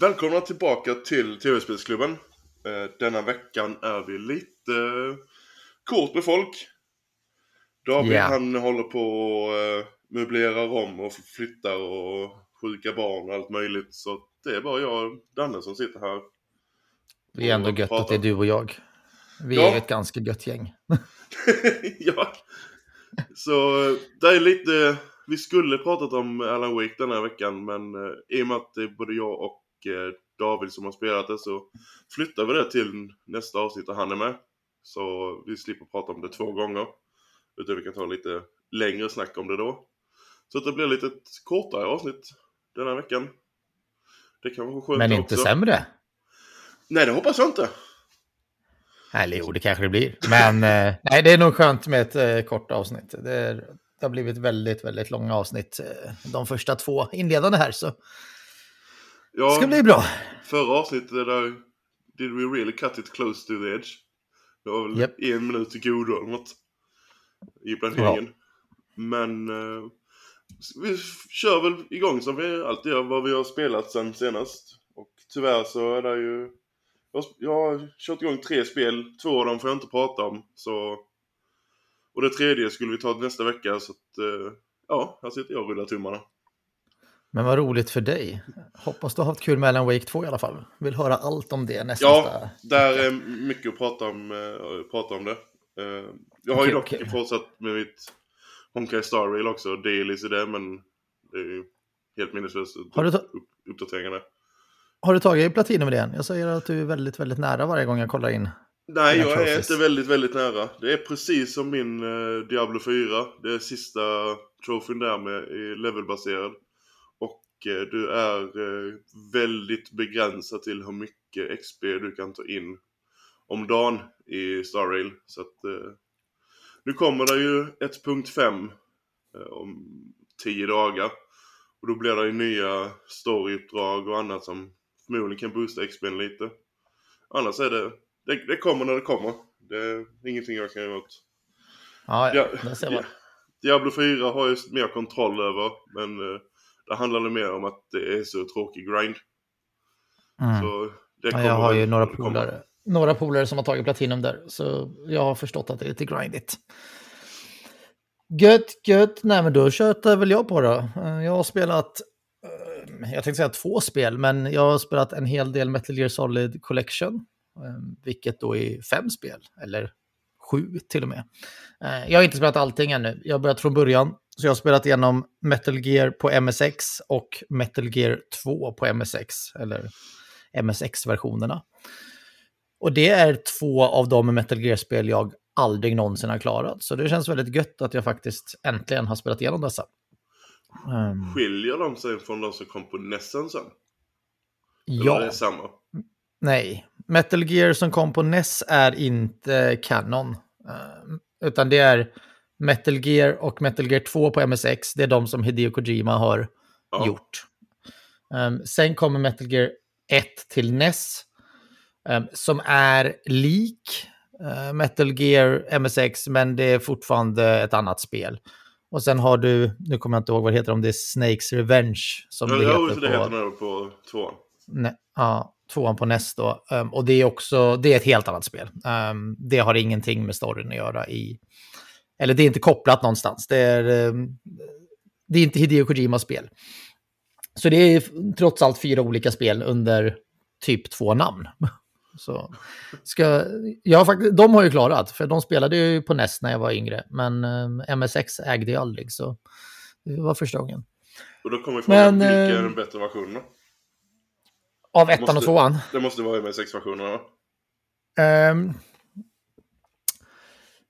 Välkomna tillbaka till TV-spelsklubben. Eh, denna veckan är vi lite eh, kort med folk. David Ja. han håller på och eh, möblerar om och flyttar och sjuka barn och allt möjligt. Så det är bara jag och Danne som sitter här. Det är ändå gött att det är du och jag. Vi Ja. är ett ganska gött gäng. ja. Så det är lite, vi skulle pratat om Alan Wake den här veckan men eh, i och med att det är både jag och David som har spelat det så flyttar vi det till nästa avsnitt där han är med. Så vi slipper prata om det två gånger. Utan vi kan ta lite längre snack om det då. Så att det blir lite ett kortare avsnitt den här veckan. Det kan vara skönt Men också. inte sämre. Nej det hoppas jag inte. Eller jo, det kanske det blir. Men eh, nej, det är nog skönt med ett eh, kort avsnitt. Det, är, det har blivit väldigt, väldigt långa avsnitt. Eh, de första två inledande här, så Ja, ska bli bra. Förra avsnittet där Did we really cut it close to the edge? Det var väl Japp. en minut till godo eller något. I planeringen. Men eh, vi kör väl igång som vi alltid gör vad vi har spelat sen senast. Och tyvärr så är det ju... Jag, jag har kört igång tre spel, två av dem får jag inte prata om. Så... Och det tredje skulle vi ta nästa vecka så att... eh, ja, här sitter jag och rullar tummarna. Men vad roligt för dig. Hoppas du har haft kul med Alan Wake 2 i alla fall. Vill höra allt om det nästa. Ja, där är mycket att prata om, eh, prata om det. Eh, jag har ju Okej, dock okej. fortsatt med mitt Honkai Star Rail också, dailies i det, men det är ju helt minneslöst Har du ta- upp, uppdateringarna. Har du tagit Platinum i det än? Jag säger att du är väldigt, väldigt nära varje gång jag kollar in. Nej, jag är inte väldigt, väldigt nära. Det är precis som min eh, Diablo 4. Det är sista trofén där med är levelbaserad. Eh, du är eh, väldigt begränsad till hur mycket XP du kan ta in om dagen i Star Rail. Så att eh, nu kommer det ju 1.5 eh, om 10 dagar. Och då blir det ju nya storyuppdrag och annat som förmodligen kan boosta XP'n lite. Annars är det, det, det kommer när det kommer. Det är ingenting jag kan göra åt. Ja, Ja. Där ser man. Diablo 4 har jag mer kontroll över, men det handlar det mer om att det är så tråkig grind. Mm. Så det kommer jag har ju några polare, några polare som har tagit Platinum där, så jag har förstått att det är lite grindigt. Gött, gött. Nej, men då tjötar väl jag på då. Eh, Jag har spelat, eh, jag tänkte säga två spel, men jag har spelat en hel del Metal Gear Solid Collection, eh, vilket då är fem spel, eller sju till och med. Eh, Jag har inte spelat allting ännu, jag har börjat från början. Så jag har spelat igenom Metal Gear på MSX och Metal Gear 2 på MSX, eller MSX-versionerna. Och det är två av de Metal Gear-spel jag aldrig någonsin har klarat. Så det känns väldigt gött att jag faktiskt äntligen har spelat igenom dessa. Ehm, Skiljer de sig från de som kom på Nessen sen? Eller är ja, det samma? nej. Metal Gear som kom på NES är inte kanon. Ehm, utan det är Metal Gear och Metal Gear 2 på MSX. Det är de som Hideo Kojima har Ja. gjort. Ehm, sen kommer Metal Gear 1 till NES. ehm, som är lik eh, Metal Gear MSX, men det är fortfarande ett annat spel. Och sen har du, nu kommer jag inte ihåg vad det heter, om det är Snakes Revenge som Ja, det ja, heter. det på, heter det på tvåan. Ne, ja, tvåan på NES då. Ehm, och det är också, det är ett helt annat spel. Ehm, det har ingenting med storyn att göra i, eller det är inte kopplat någonstans. Det är, ehm, det är inte Hideo Kojimas spel. Så det är trots allt fyra olika spel under typ två namn. Så ska, jag faktiskt, de har ju klarat, för de spelade ju på NES när jag var yngre. Men MSX ägde jag aldrig, så det var första gången. Och då kommer frågan, Men, vilka är den bättre versionen? Av ettan och Måste- tvåan. Det måste vara med sex-versionerna va? Ehm,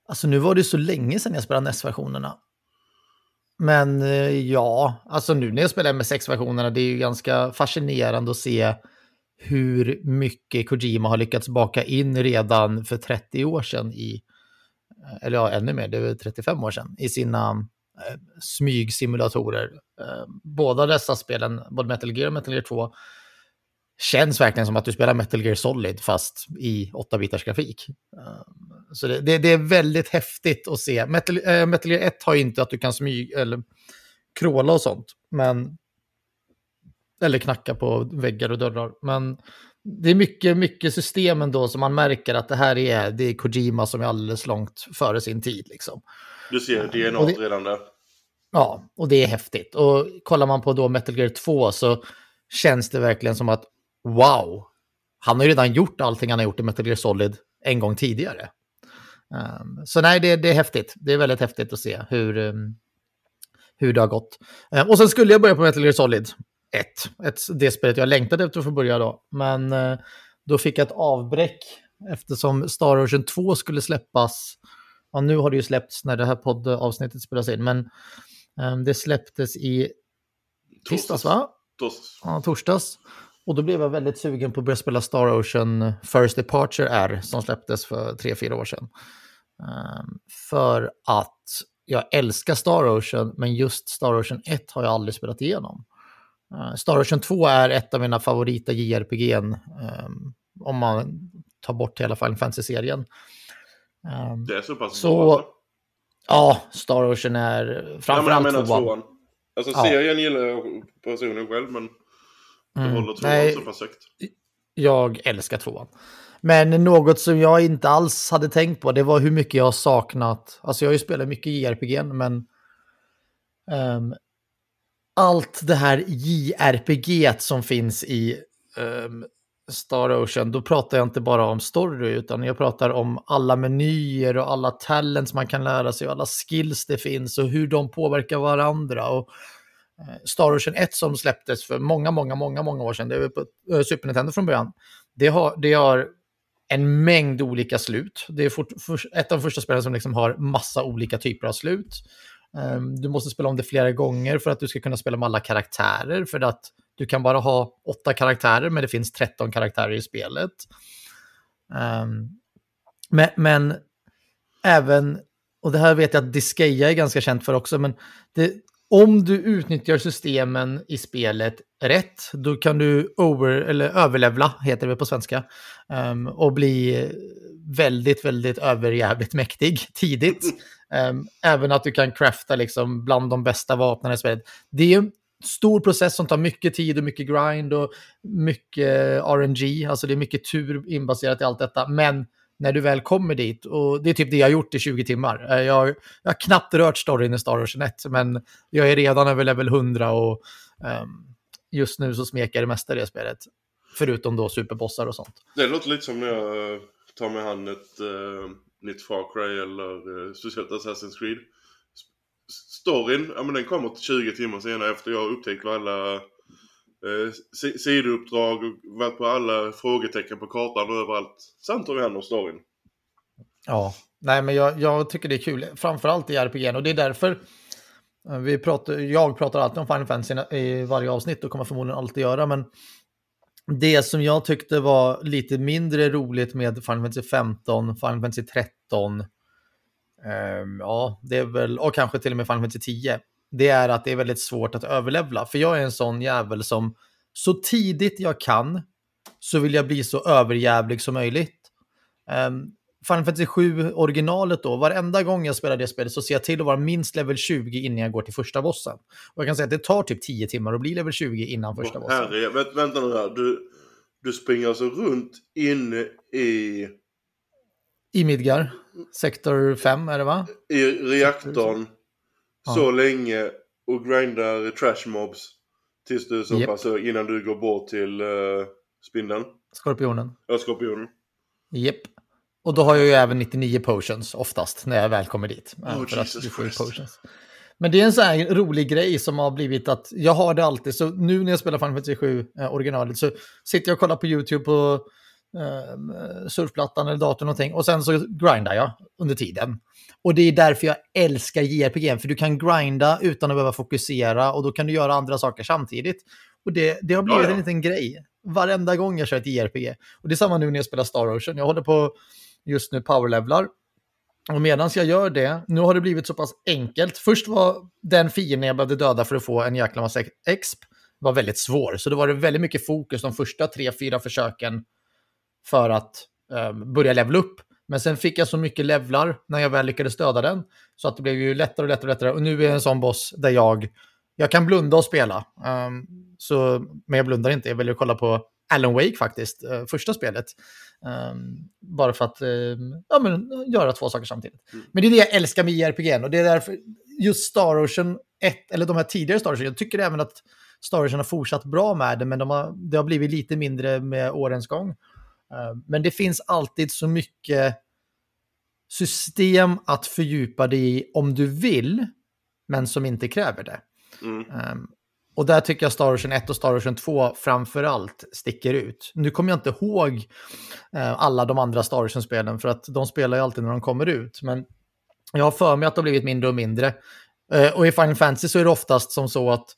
alltså nu var det så länge sedan jag spelade NES-versionerna. Men eh, ja, alltså nu när jag spelar MS6-versionerna, det är ju ganska fascinerande att se hur mycket Kojima har lyckats baka in redan för 30 år sedan i, eh, eller ja, ännu mer, det är väl 35 år sedan, i sina eh, smygsimulatorer. Eh, båda dessa spelen, både Metal Gear och Metal Gear 2, känns verkligen som att du spelar Metal Gear Solid fast i 8-bitars grafik. Eh, Så det, det, det är väldigt häftigt att se. Metal, eh, Metal Gear 1 har ju inte att du kan smyga eller kråla och sånt, men Eller knacka på väggar och dörrar. Men det är mycket, mycket system ändå som man märker att det här är, det är Kojima som är alldeles långt före sin tid. Liksom. Du ser DNA Och det- redan där. Ja, och det är häftigt. Och kollar man på då Metal Gear 2 så känns det verkligen som att wow, han har ju redan gjort allting han har gjort i Metal Gear Solid en gång tidigare. Um, så nej, det, det är häftigt. Det är väldigt häftigt att se hur, um, hur det har gått. Um, och sen skulle jag börja på Metal Gear Solid 1, ett, det spelet jag längtade efter att få börja då. Men uh, då fick jag ett avbräck eftersom Star Ocean 2 skulle släppas. Ja, nu har det ju släppts när det här poddavsnittet spelas in, men det släpptes i tisdags, va? Torsdags. Ja, torsdags. Och då blev jag väldigt sugen på att börja spela Star Ocean First Departure R som släpptes för tre fyra år sedan. Ehm, för att jag älskar Star Ocean, men just Star Ocean 1 har jag aldrig spelat igenom. Uh, Star Ocean 2 är ett av mina favorita JRPG, um, om man tar bort hela Final Fantasy-serien. Det är så pass Så- bra. alltså. ja, Star Ocean är Ja, men jag framförallt menar tvåan. tvåan. Alltså Ja. serien gillar jag personligen själv, men Mm, håller tvåan nej, så pass högt. Jag älskar tvåan. Men något som jag inte alls hade tänkt på, det var hur mycket jag har saknat. Alltså jag har ju spelat mycket JRPG, men ehm, allt det här JRPG som finns i ehm, Star Ocean, då pratar jag inte bara om story, utan jag pratar om alla menyer och alla talents man kan lära sig och alla skills det finns och hur de påverkar varandra. Och Eh, Star Ocean 1 som släpptes för många, många, många, många år sedan, det var på eh, Super Nintendo från början, det har, det har en mängd olika slut. Det är fort, för, ett av de första spelen som liksom har massa olika typer av slut. Um, du måste spela om det flera gånger för att du ska kunna spela med alla karaktärer, för att du kan bara ha åtta karaktärer, men det finns 13 karaktärer i spelet. Ehm, um, men, men även, och det här vet jag att Disgaea är ganska känt för också, men det, om du utnyttjar systemen i spelet rätt, då kan du over, eller överlevla, heter det på svenska, um, och bli väldigt, väldigt överjävligt mäktig tidigt. Um, även att du kan crafta liksom bland de bästa vapnen i spelet. Det är en stor process som tar mycket tid och mycket grind och mycket RNG, alltså det är mycket tur inbaserat i allt detta, men när du väl kommer dit, och det är typ det jag har gjort i 20 timmar. Eh, jag, jag har knappt rört storyn i Star Ocean 1, men jag är redan över level 100 och um, just nu så smekar det mesta i det spelet. Förutom då superbossar och sånt. Det låter lite som när jag eh, tar med hand ett uh, nytt Far Cry eller uh, speciellt Assassin's Creed. Storyn, ja men den kommer till 20 timmar senare efter jag har upptäckt vad alla eh, sidouppdrag och varit på alla frågetecken på kartan och överallt. Sen tar vi hand om storyn. Ja, nej men jag, jag tycker det är kul, framförallt i RPG och det är därför eh, vi pratar, jag pratar alltid om Final Fantasy i varje avsnitt och kommer förmodligen alltid göra, men det som jag tyckte var lite mindre roligt med Final Fantasy 15, Final Fantasy 13, ehm, ja, det är väl, och kanske till och med Final Fantasy 10, det är att det är väldigt svårt att överlevla, för jag är en sån jävel som så tidigt jag kan så vill jag bli så överjävlig som möjligt. Um, Final Fantasy 7 originalet då, varenda gång jag spelar det spelet så ser jag till att vara minst level 20 innan jag går till första bossen. Och jag kan säga att det tar typ 10 timmar att bli level 20 innan första Åh, bossen. herre, vänta, vänta nu här. Du, du springer alltså runt inne i, I Midgar, sektor 5 är det va? i reaktorn Ja. så länge och grindar trash mobs tills du så Japp. pass innan du går bort till uh, spindeln. Skorpionen. Ja, skorpionen. Japp. Och då har jag ju även 99 potions oftast när jag väl kommer dit. Oh, Jesus potions. Men det är en sån här rolig grej som har blivit att jag har det alltid. Så nu när jag spelar Final Fantasy 7 eh, originalet så sitter jag och kollar på YouTube på eh, surfplattan eller datorn någonting och sen så grindar jag under tiden. Och det är därför jag älskar JRPG, för du kan grinda utan att behöva fokusera och då kan du göra andra saker samtidigt. Och det, det har blivit Ja, ja. en liten grej varenda gång jag kör ett JRPG. Och det är samma nu när jag spelar Star Ocean. Jag håller på just nu powerlevlar. Och medan jag gör det, nu har det blivit så pass enkelt. Först var den fienden jag behövde döda för att få en jäkla massa exp var väldigt svår. Så då var det väldigt mycket fokus de första tre, fyra försöken för att eh, börja levla upp. Men sen fick jag så mycket levlar när jag väl lyckades döda den. Så att det blev ju lättare och lättare och lättare. Och nu är jag en sån boss där jag jag kan blunda och spela. Um, så, men jag blundar inte, jag väljer att kolla på Alan Wake faktiskt, uh, första spelet. Um, bara för att um, ja, men, göra två saker samtidigt. Mm. Men det är det jag älskar med JRPG och det är därför just Star Ocean 1, eller de här tidigare Star Ocean, jag tycker även att Star Ocean har fortsatt bra med det, men de har, det har blivit lite mindre med årens gång. Uh, men det finns alltid så mycket system att fördjupa dig i om du vill, men som inte kräver det. Mm. Um, och där tycker jag Star Ocean 1 och Star Ocean 2 framför allt sticker ut. Nu kommer jag inte ihåg uh, alla de andra Star Ocean-spelen, för att de spelar ju alltid när de kommer ut. Men jag har för mig att de har blivit mindre och mindre. Uh, och i Final Fantasy så är det oftast som så att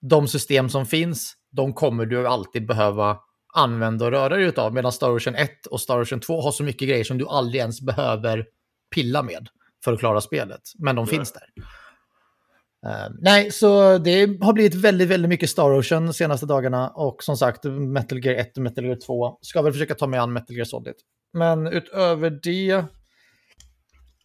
de system som finns, de kommer du alltid behöva använda och röra dig utav. Medan Star Ocean 1 och Star Ocean 2 har så mycket grejer som du aldrig ens behöver pilla med för att klara spelet. Men de finns där. Uh, nej, så det har blivit väldigt, väldigt mycket Star Ocean de senaste dagarna. Och som sagt, Metal Gear 1 och Metal Gear 2. Ska väl försöka ta mig an Metal Gear Solid. Men utöver det ja,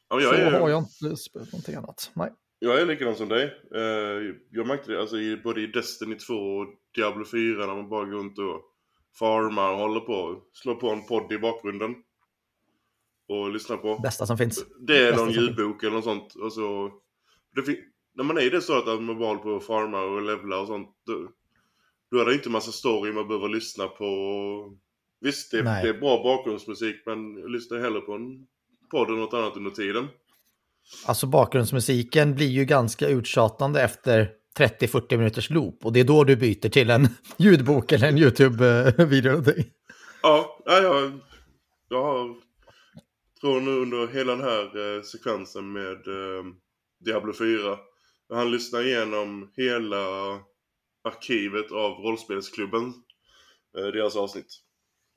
så är... har jag inte spelat någonting annat. Nej. Jag är likadan som dig. Uh, jag märkte det alltså, både i Destiny 2 och Diablo 4 när man bara går runt och farmar och håller på. Slår på en podd i bakgrunden. Och lyssnar på. Bästa som finns. Det är Bästa någon ljudbok eller något sånt. Och så, när man är i det så att man bara på och farmar och levlar och sånt. Då, då är det inte massa story man behöver lyssna på. Visst, det, det är bra bakgrundsmusik men jag lyssnar hellre på en podd eller något annat under tiden. Alltså bakgrundsmusiken blir ju ganska uttjatande efter 30-40 minuters loop och det är då du byter till en ljudbok eller en YouTube-video. Ja, ja, jag, jag har, tror nu under hela den här eh, sekvensen med eh, Diablo 4, han lyssnar igenom hela arkivet av rollspelsklubben, eh, deras avsnitt.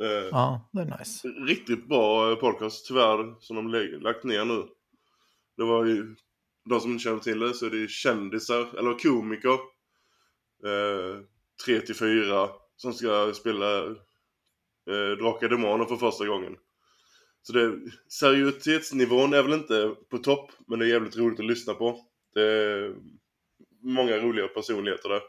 Eh, ja, det är nice. Riktigt bra podcast, tyvärr, som de lagt ner nu. Det var ju de som inte känner till det så är det kändisar, eller komiker. Eh, 3 till 4 som ska spela eh, Drakar Demoner för första gången. Så det, seriositetsnivån är väl inte på topp, men det är jävligt roligt att lyssna på. Det är många roliga personligheter där.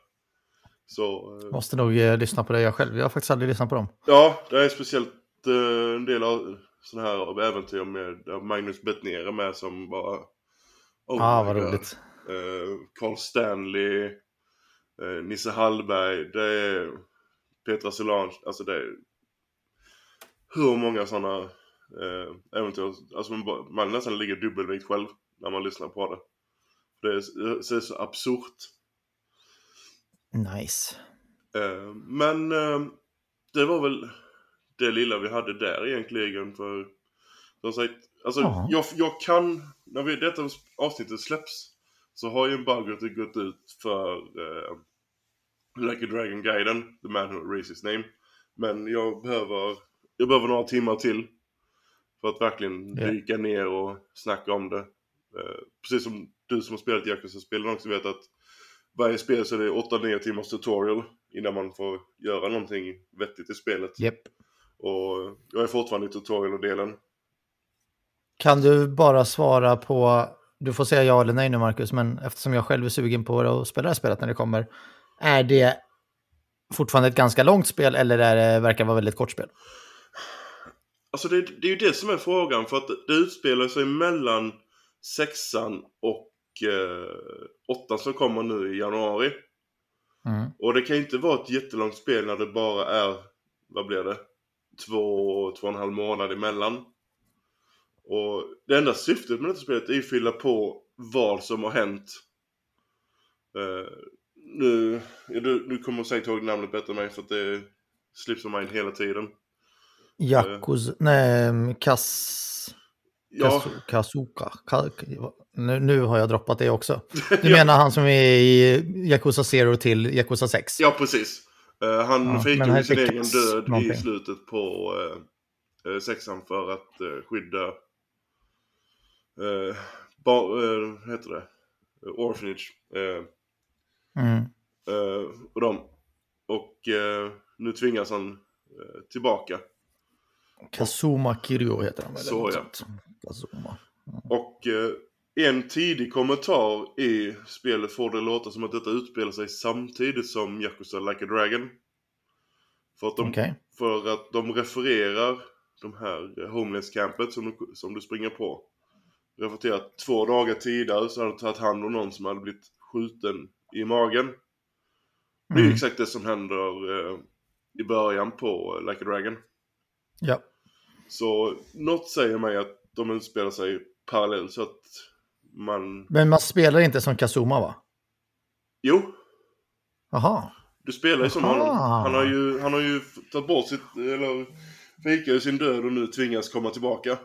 Så, eh, Måste nog eh, lyssna på det jag själv. Jag har faktiskt aldrig lyssnat på dem. Ja, det är speciellt eh, en del av sådana här äventyr med Magnus Bettner med som bara Oh ah, vad roligt. Uh, Carl Stanley, uh, Nisse Hallberg, det är Petra Solange, alltså det är hur många sådana uh, äventyr, alltså man, man nästan ligger dubbelvikt själv när man lyssnar på det. Det är, det är så absurt. Nice. Uh, men uh, det var väl det lilla vi hade där egentligen för som sagt, alltså jag, jag kan, när vi, detta avsnittet släpps så har ju embargot gått ut för uh, Like a Dragon-guiden, The Man Who Raised His Name. Men jag behöver, jag behöver några timmar till för att verkligen yeah. dyka ner och snacka om det. Uh, precis som du som har spelat Yakuza-spelen också vet att varje spel så är det 8-9 timmars tutorial innan man får göra någonting vettigt i spelet. Yep. Och jag är fortfarande i tutorial-delen. Kan du bara svara på, du får säga ja eller nej nu Marcus, men eftersom jag själv är sugen på att spela det här spelet när det kommer, är det fortfarande ett ganska långt spel eller är det, verkar vara väldigt kort spel? Alltså det, det är ju det som är frågan, för att det utspelar sig mellan sexan och eh, åttan som kommer nu i januari. Mm. Och det kan ju inte vara ett jättelångt spel när det bara är, vad blir det, två, två och en halv månad emellan. Och det enda syftet med detta spelet är att fylla på vad som har hänt. Uh, nu, du, du kommer säkert ihåg namnet bättre än mig för att det slips mind hela tiden. Jakuz, uh, nej, Kas... Ja. Kazuka. Ka, nu, nu har jag droppat det också. Du ja. menar han som är i Yakuza Zero till Yakuza 6? Ja, precis. Uh, han ja, fick ju sin egen död någonting. i slutet på uh, sexan för att uh, skydda eh, ba, eh, heter det? Orphanage. Eh, mm. eh, och dem. Och eh, nu tvingas han eh, tillbaka. Kazuma Kiryu heter han väl? Så ja. Kazuma. Mm. Och En tidig kommentar i spelet får det låta som att detta utspelar sig samtidigt som Yakuza Like a Dragon. För att de, Okej. för att de refererar de här homeless-campet som du, som du springer på. Refererar till att två dagar tidigare så hade de tagit hand om någon som hade blivit skjuten i magen. Det är Mm. exakt det som händer eh, i början på Like a Dragon. Ja. Så något säger mig att de utspelar sig parallellt så att man... Men man spelar inte som Kazuma va? Jo, Jaha. du spelar ju som Aha. honom. Han har ju, han har ju tagit bort sitt, eller fikat sin död och nu tvingas komma tillbaka.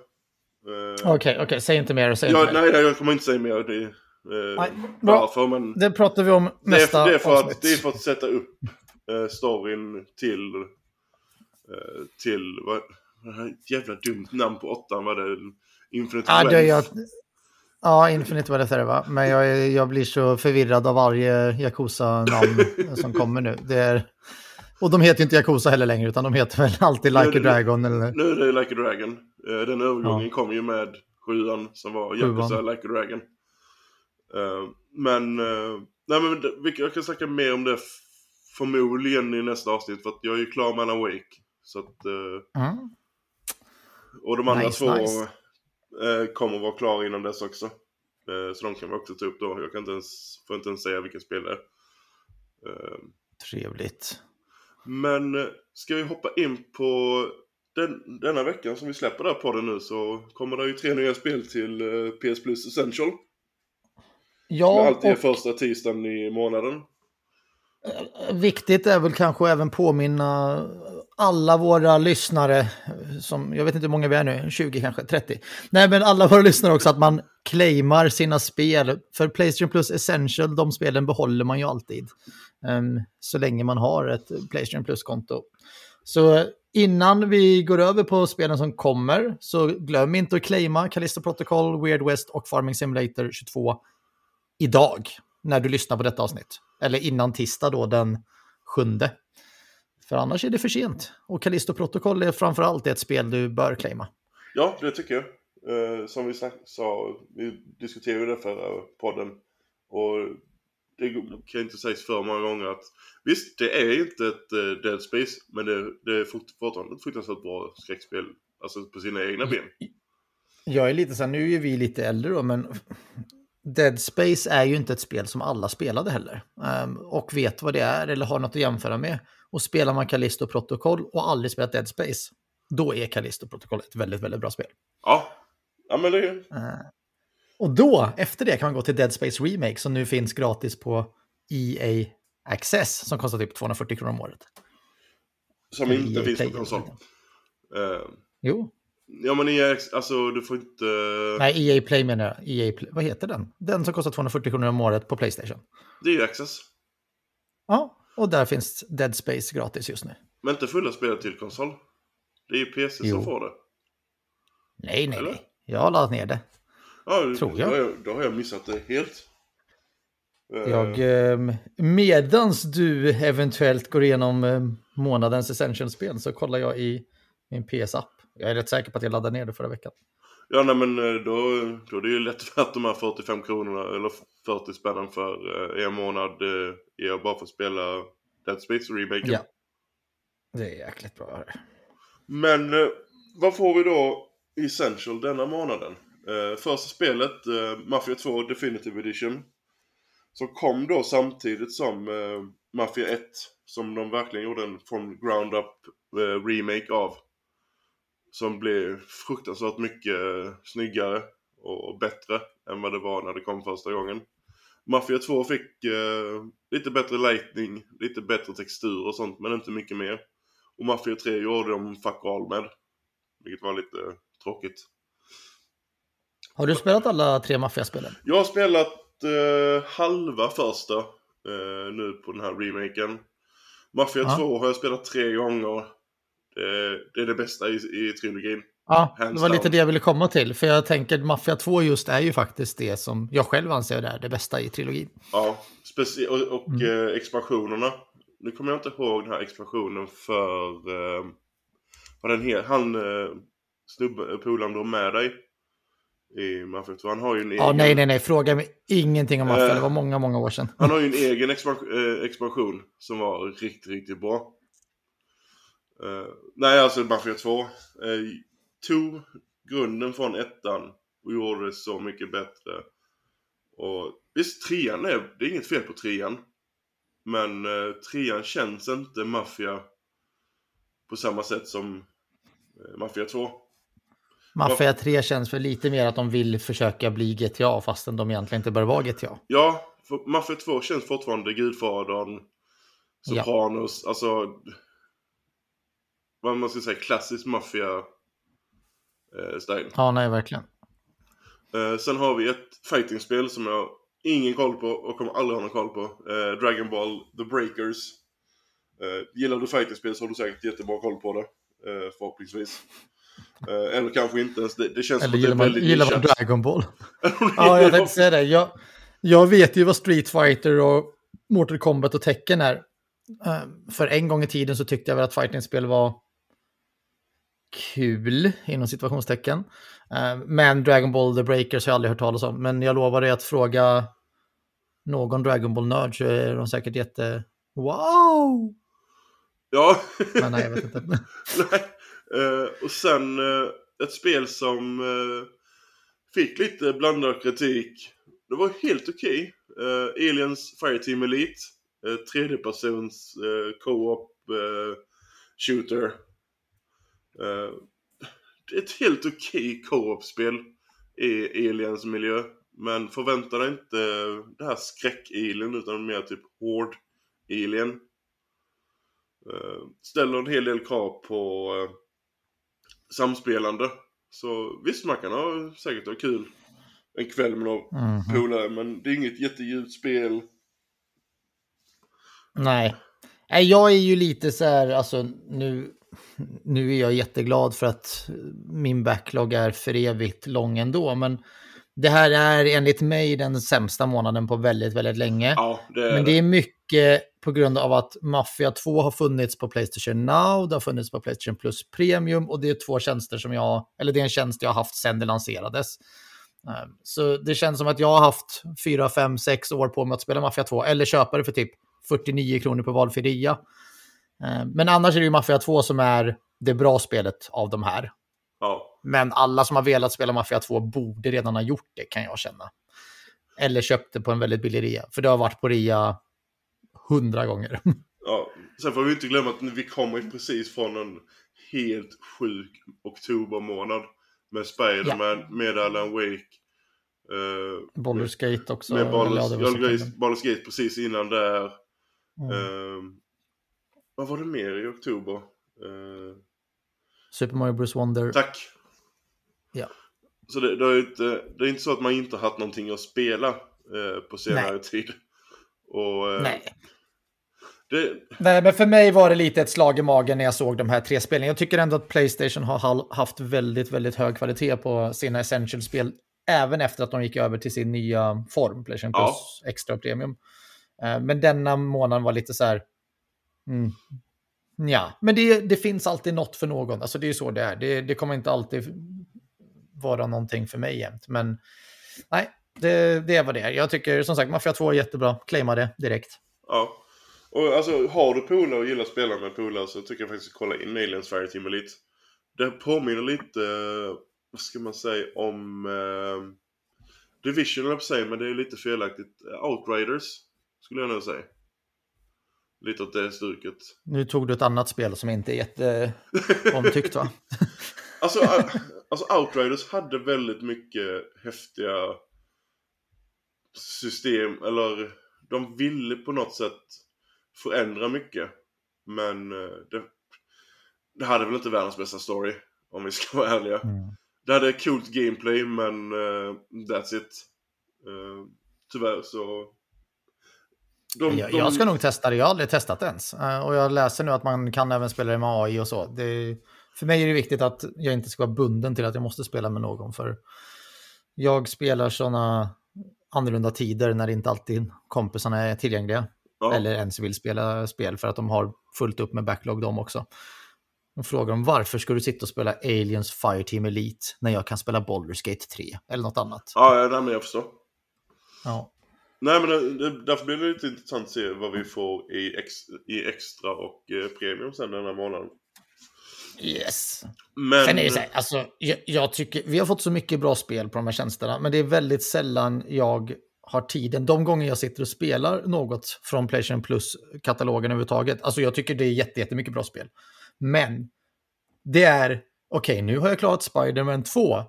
Eh, Okej, okej. Säg inte mer. Säg ja, inte mer. nej, nej, jag kommer inte säga mer. Det, eh, Nej, varför, men Det pratar vi om det nästa är, det, är för att, det är för att sätta upp eh, storyn till, eh, till, vad, det jävla dumt namn på åttan var det? Infinite Ja, det jag... Ja, Infinite var det där va? Men jag, jag blir så förvirrad av varje Yakuza-namn som kommer nu. Det är... Och de heter inte Yakuza heller längre, utan de heter väl alltid Like a det- Dragon eller... Nu är det Like a Dragon. Eh, Den övergången kom ju med sjuan som var. Yakuza Like a Dragon. Eh, Men, eh, nej men jag kan snacka mer om det förmodligen i nästa avsnitt för att jag är ju klar med Alan Wake. Så att, Mm. och de andra Nice, två nice. kommer vara klara innan dess också. Så de kan vi också ta upp då. Jag kan inte ens, får inte ens säga vilka spel det är. Trevligt. Men ska vi hoppa in på den, denna veckan som vi släpper där på den nu så kommer det ju tre nya spel till eh, PS Plus Essential. Som Ja, alltid är och första tisdagen i månaden. viktigt är väl kanske även påminna alla våra lyssnare, som jag vet inte hur många vi är nu, 20 kanske, 30. Nej, men alla våra lyssnare också, att man claimar sina spel. För Playstation Plus Essential, de spelen behåller man ju alltid. Ehm, så länge man har ett Playstation Plus-konto. Så innan vi går över på spelen som kommer, så glöm inte att claima Callisto Protocol, Weird West och Farming Simulator 22 idag, när du lyssnar på detta avsnitt. Eller innan tisdag då, den sjunde. För annars är det för sent. Och Callisto Protocol är framför allt ett spel du bör claima. Ja, det tycker jag. Eh, som vi sa, vi diskuterade det förra podden. Och det kan inte sägas för många gånger att visst, det är inte ett eh, Dead Space, men det, det är fort- fortfarande ett fruktansvärt bra skräckspel. Alltså på sina egna ben. Jag är lite så här, nu är vi lite äldre då, men Dead Space är ju inte ett spel som alla spelade heller. Ehm, och vet vad det är eller har något att jämföra med. Och spelar man Callisto Protocol och aldrig spelat Dead Space, då är Callisto Protocol ett väldigt, väldigt bra spel. Ja, ja men det är Eh, och då, efter det, kan man gå till Dead Space Remake som nu finns gratis på EA Access som kostar typ 240 kronor om året. som Eller inte EA finns på konsol. Eh, Jo, ja men EA, alltså du får inte... nej, EA Play menar jag. EA Play, vad heter den? Den som kostar 240 kronor om året på Playstation. Det är ju Access. Ja, och där finns Dead Space gratis just nu. Men inte fulla spelet till konsol. Det är ju PC Jo. som får det. Nej, nej, Eller? nej. Jag har laddat ner det. Ja, Tror jag. Då, har jag, då har jag missat det helt. Jag, eh, medans du eventuellt går igenom eh, månadens Essential-spel så kollar jag i min PS-app. Jag är rätt säker på att jag laddade ner det förra veckan. Ja, nej men eh, då, då är det ju lätt värt de här 45 kronorna eller 40 spännen för eh, en månad eh, bara för att spela Dead Space Remaken. Ja. Det är jäkligt bra. Men eh, vad får vi då i Essential denna månaden? Eh, första spelet, eh, Mafia 2 Definitive Edition. Som kom då samtidigt som eh, Mafia 1. Som de verkligen gjorde en från ground up eh, remake av. Som blev fruktansvärt mycket eh, snyggare och bättre än vad det var när det kom första gången. Mafia 2 fick eh, lite bättre lightning, lite bättre textur och sånt men inte mycket mer. Och Mafia 3 gjorde de fuck all med. Vilket var lite tråkigt. Har du spelat alla tre maffiaspelen? Jag har spelat eh, halva första eh, nu på den här remaken. Mafia Ja. 2 har jag spelat tre gånger. Det, det är det bästa i, i trilogin. Ja, Hands det var lite down. det jag ville komma till. För jag tänker Mafia 2 just är ju faktiskt det som jag själv anser är det bästa i trilogin. Ja, och, och Mm. eh, expansionerna. Nu kommer jag inte ihåg den här expansionen för... Eh, vad den heter. Han, eh, snubben, polaren du med dig. I Mafia 2. Han har ju en Ja, egen... nej, nej, nej. Fråga mig ingenting om Mafia. Eh. Det var många, många år sedan. Han har ju en egen expansion, eh, expansion som var riktigt, riktigt bra. Eh, nej, alltså Mafia 2 eh, tog grunden från ettan och gjorde det så mycket bättre. Och visst, trean är, det är inget fel på trean. Men eh, trean känns inte Mafia på samma sätt som eh, Mafia 2. Mafia 3 känns för lite mer att de vill försöka bli GTA fastän de egentligen inte bör vara GTA. Ja, för Mafia 2 känns fortfarande Gudfadern, Ja. Sopranos, alltså vad man ska säga, klassisk maffia eh, style. Ja, nej, verkligen. Eh, sen har vi ett fightingspel som jag ingen koll på och kommer aldrig ha någon koll på. Eh, Dragon Ball The Breakers. Eh, gillar du fightingspel så har du säkert jättebra koll på det. Eh, förhoppningsvis. Eh, eller kanske inte ens. Det, det känns Eller som det gillar är man, gillar man. Dragon Ball? Ja, jag tänkte säga det. Jag, jag vet ju vad Street Fighter och Mortal Kombat och Tekken är. Eh, För en gång i tiden så tyckte jag väl att fightingspel var kul, inom situationstecken. Eh, Men Dragon Ball The Breakers har jag aldrig hört talas om. Men jag lovar dig att fråga någon Dragon Ball-nörd så är de säkert jätte... Wow! Ja. Men nej, jag vet inte. Nej. Eh, och sen eh, ett spel som eh, fick lite blandad kritik. Det var helt okej. Eh, Aliens Fireteam Elite. Eh, tredjepersons uh, co-op eh, shooter. Det är ett helt okej co-op-spel i Aliens miljö. Men förvänta dig inte det här skräck-alien utan mer typ hård-alien. Ställer en hel del krav på samspelande. Så visst, man kan ha säkert ha kul en kväll med några Mhm. polare, men det är inget jättedjupt spel. Nej. Nej, jag är ju lite så här, alltså nu, nu är jag jätteglad för att min backlog är för evigt lång ändå, men det här är enligt mig den sämsta månaden på väldigt, väldigt länge. Ja, det Men det är mycket på grund av att Mafia 2 har funnits på Playstation Now, det har funnits på Playstation Plus Premium och det är två tjänster som jag, eller det är en tjänst jag har haft sedan det lanserades. Eh, Så det känns som att jag har haft 4, 5, 6 år på mig att spela Mafia 2 eller köpa det för typ 49 kronor på valfri rea. Eh, Men annars är det ju Mafia 2 som är det bra spelet av de här. Ja, Men alla som har velat spela Mafia 2 borde redan ha gjort det kan jag känna. Eller köpt det på en väldigt billig rea. För det har varit på rea hundra gånger. ja. Sen får vi inte glömma att vi kommer precis från en helt sjuk oktobermånad. Med Spider-Man, med Alan Wake. Uh, Baldur's Gate också. med ja, Baldur's, Gate precis innan där. Mm. Ehm, vad var det mer i oktober? Eh, Super Mario Bros Wonder. tack! Ja. Så det, det, är inte, det är inte så att man inte har haft någonting att spela eh, på senare Nej. tid. Och, eh, Nej. Det, Nej, men för mig var det lite ett slag i magen när jag såg de här tre spelen. Jag tycker ändå att Playstation har haft väldigt, väldigt hög kvalitet på sina Essential-spel. Även efter att de gick över till sin nya form, Playstation Ja. Plus Extra Premium. Eh, Men denna månaden var lite så här... Mm. Ja, men det, det finns alltid något för någon. Alltså det är ju så det är. Det, det kommer inte alltid vara någonting för mig jämt. Men nej, det, det är vad det är. Jag tycker som sagt Mafia 2 är jättebra. Claima det direkt. ja. Och alltså har du polare och gillar att spela med polare så tycker jag faktiskt att kolla in Aliens Fireteam Elite. Det påminner lite, eh, vad ska man säga, om eh, Division eller på sig, men det är lite felaktigt. Outriders, skulle jag nog säga. Lite åt det stuket. Nu tog du ett annat spel som inte är jätteomtyckt va? Alltså, alltså Outriders hade väldigt mycket häftiga system, eller de ville på något sätt förändra mycket. Men eh, det, det hade väl inte världens bästa story, om vi ska vara ärliga. Mm. Det hade coolt gameplay, men eh, that's it. Uh, tyvärr så... De, Jag, de- jag ska nog testa det, jag har aldrig testat ens. Eh, Och jag läser nu att man kan även spela det med AI och så. Det, för mig är det viktigt att jag inte ska vara bunden till att jag måste spela med någon. För jag spelar sådana annorlunda tider när inte alltid kompisarna är tillgängliga. Ja, Eller ens vill spela spel för att de har fullt upp med backlog de också. De frågar om varför ska du sitta och spela Aliens Fireteam Elite när jag kan spela Baldur's Gate 3 eller något annat. Ja, nej, men jag förstår. Ja. Nej, men det, det, därför blir det lite intressant att se vad vi får i, ex, i extra och eh, premium sen den här månaden. Yes. Men... Sen är det så här, alltså, jag, jag tycker, vi har fått så mycket bra spel på de här tjänsterna, men det är väldigt sällan jag har tiden. De gånger jag sitter och spelar något från Playstation Plus-katalogen överhuvudtaget, alltså jag tycker det är jätte, jättemycket bra spel. Men det är, okej, okay, nu har jag klarat Spider-Man 2.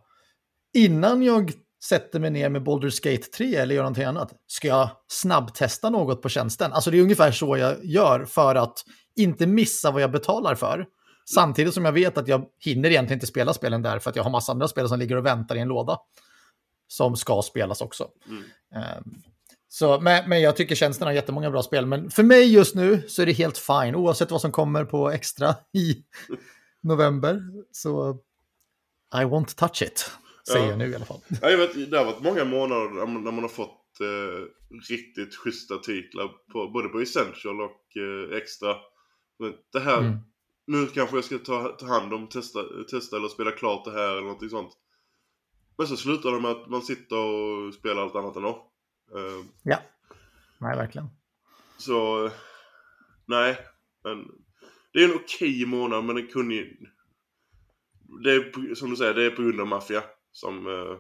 Innan jag sätter mig ner med Baldur's Gate 3 eller gör någonting annat, ska jag snabbtesta något på tjänsten? Alltså det är ungefär så jag gör för att inte missa vad jag betalar för. Samtidigt som jag vet att jag hinner egentligen inte spela spelen där för att jag har massa andra spel som ligger och väntar i en låda. Som ska spelas också. Mm. Um, så, men, men jag tycker tjänsten har jättemånga bra spel. Men för mig just nu så är det helt fine oavsett vad som kommer på extra i november. Så I won't touch it, säger ja. jag nu i alla fall. Ja, jag vet, det har varit många månader när man har fått eh, riktigt schyssta titlar på, både på Essential och eh, extra. Det här, mm nu kanske jag ska ta, ta hand om, testa, testa eller spela klart det här eller någonting sånt. Men så slutar det med att man sitter och spelar allt annat ändå. Uh, ja, nej verkligen. Så, nej. Men, det är en okej månad men det kunde ju... Det är som du säger, det är på grund av maffia som... Uh,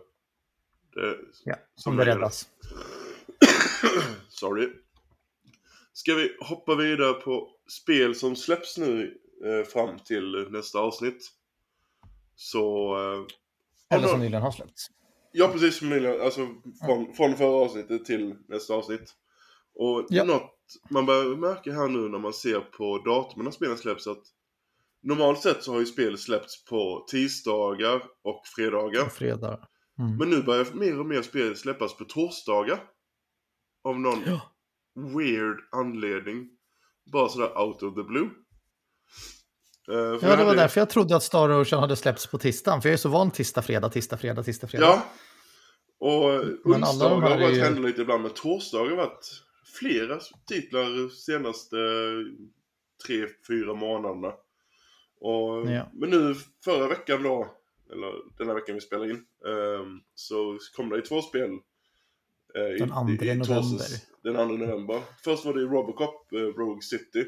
det, ja, som det räddas. Sorry. Ska vi hoppa vidare på spel som släpps nu eh, fram till nästa avsnitt. Så... Eh, Eller som nyligen har släppts. Ja, precis som nyligen. Alltså från, från förra avsnittet till nästa avsnitt. Och ja. något man börjar märka här nu när man ser på datumen när spelen släpps att Normalt sett så har ju spel släppts på tisdagar och fredagar. Och fredag. Mm. Men nu börjar mer och mer spel släppas på torsdagar. Av någon ja. weird anledning. Bara sådär out of the blue. Uh, ja, det hade... var därför jag trodde att Star Ocean hade släppts på tisdagen. För jag är så van tisdag, fredag, tisdag, fredag, tisdag, fredag. Ja. Och onsdagar har varit ju... lite ibland, men torsdagar har varit flera titlar senaste tre, fyra månaderna. Och, ja. Men nu förra veckan då, eller den här veckan vi spelar in, um, så kom det i två spel. Uh, den 2 november. Den 2 november. Först var det Robocop, uh, Rogue City.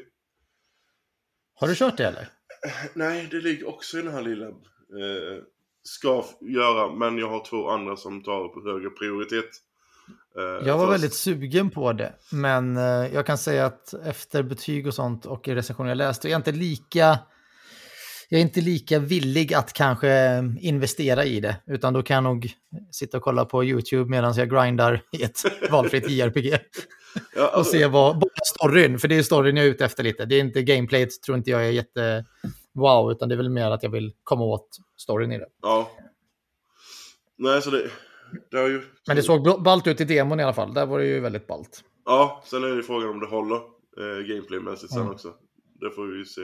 Har du kört det eller? Nej, det ligger också i den här lilla... Eh, ska göra, men jag har två andra som tar på högre prioritet. Eh, jag var väldigt sugen på det, men eh, jag kan säga att efter betyg och sånt och recensioner jag läste, jag är inte lika... Jag är inte lika villig att kanske investera i det, utan då kan jag nog sitta och kolla på YouTube medan jag grindar i ett valfritt JRPG. Ja, alltså... och se vad, bara storyn, för det är storyn jag är ute efter lite. Det är inte gameplayet, tror inte jag är jätte wow, utan det är väl mer att jag vill komma åt storyn i det. Ja. Nej, så det, det har ju... Men det såg ballt ut i demon i alla fall. Där var det ju väldigt ballt. Ja, sen är det frågan om det håller eh, gameplaymässigt sen mm. också. Det får vi ju se.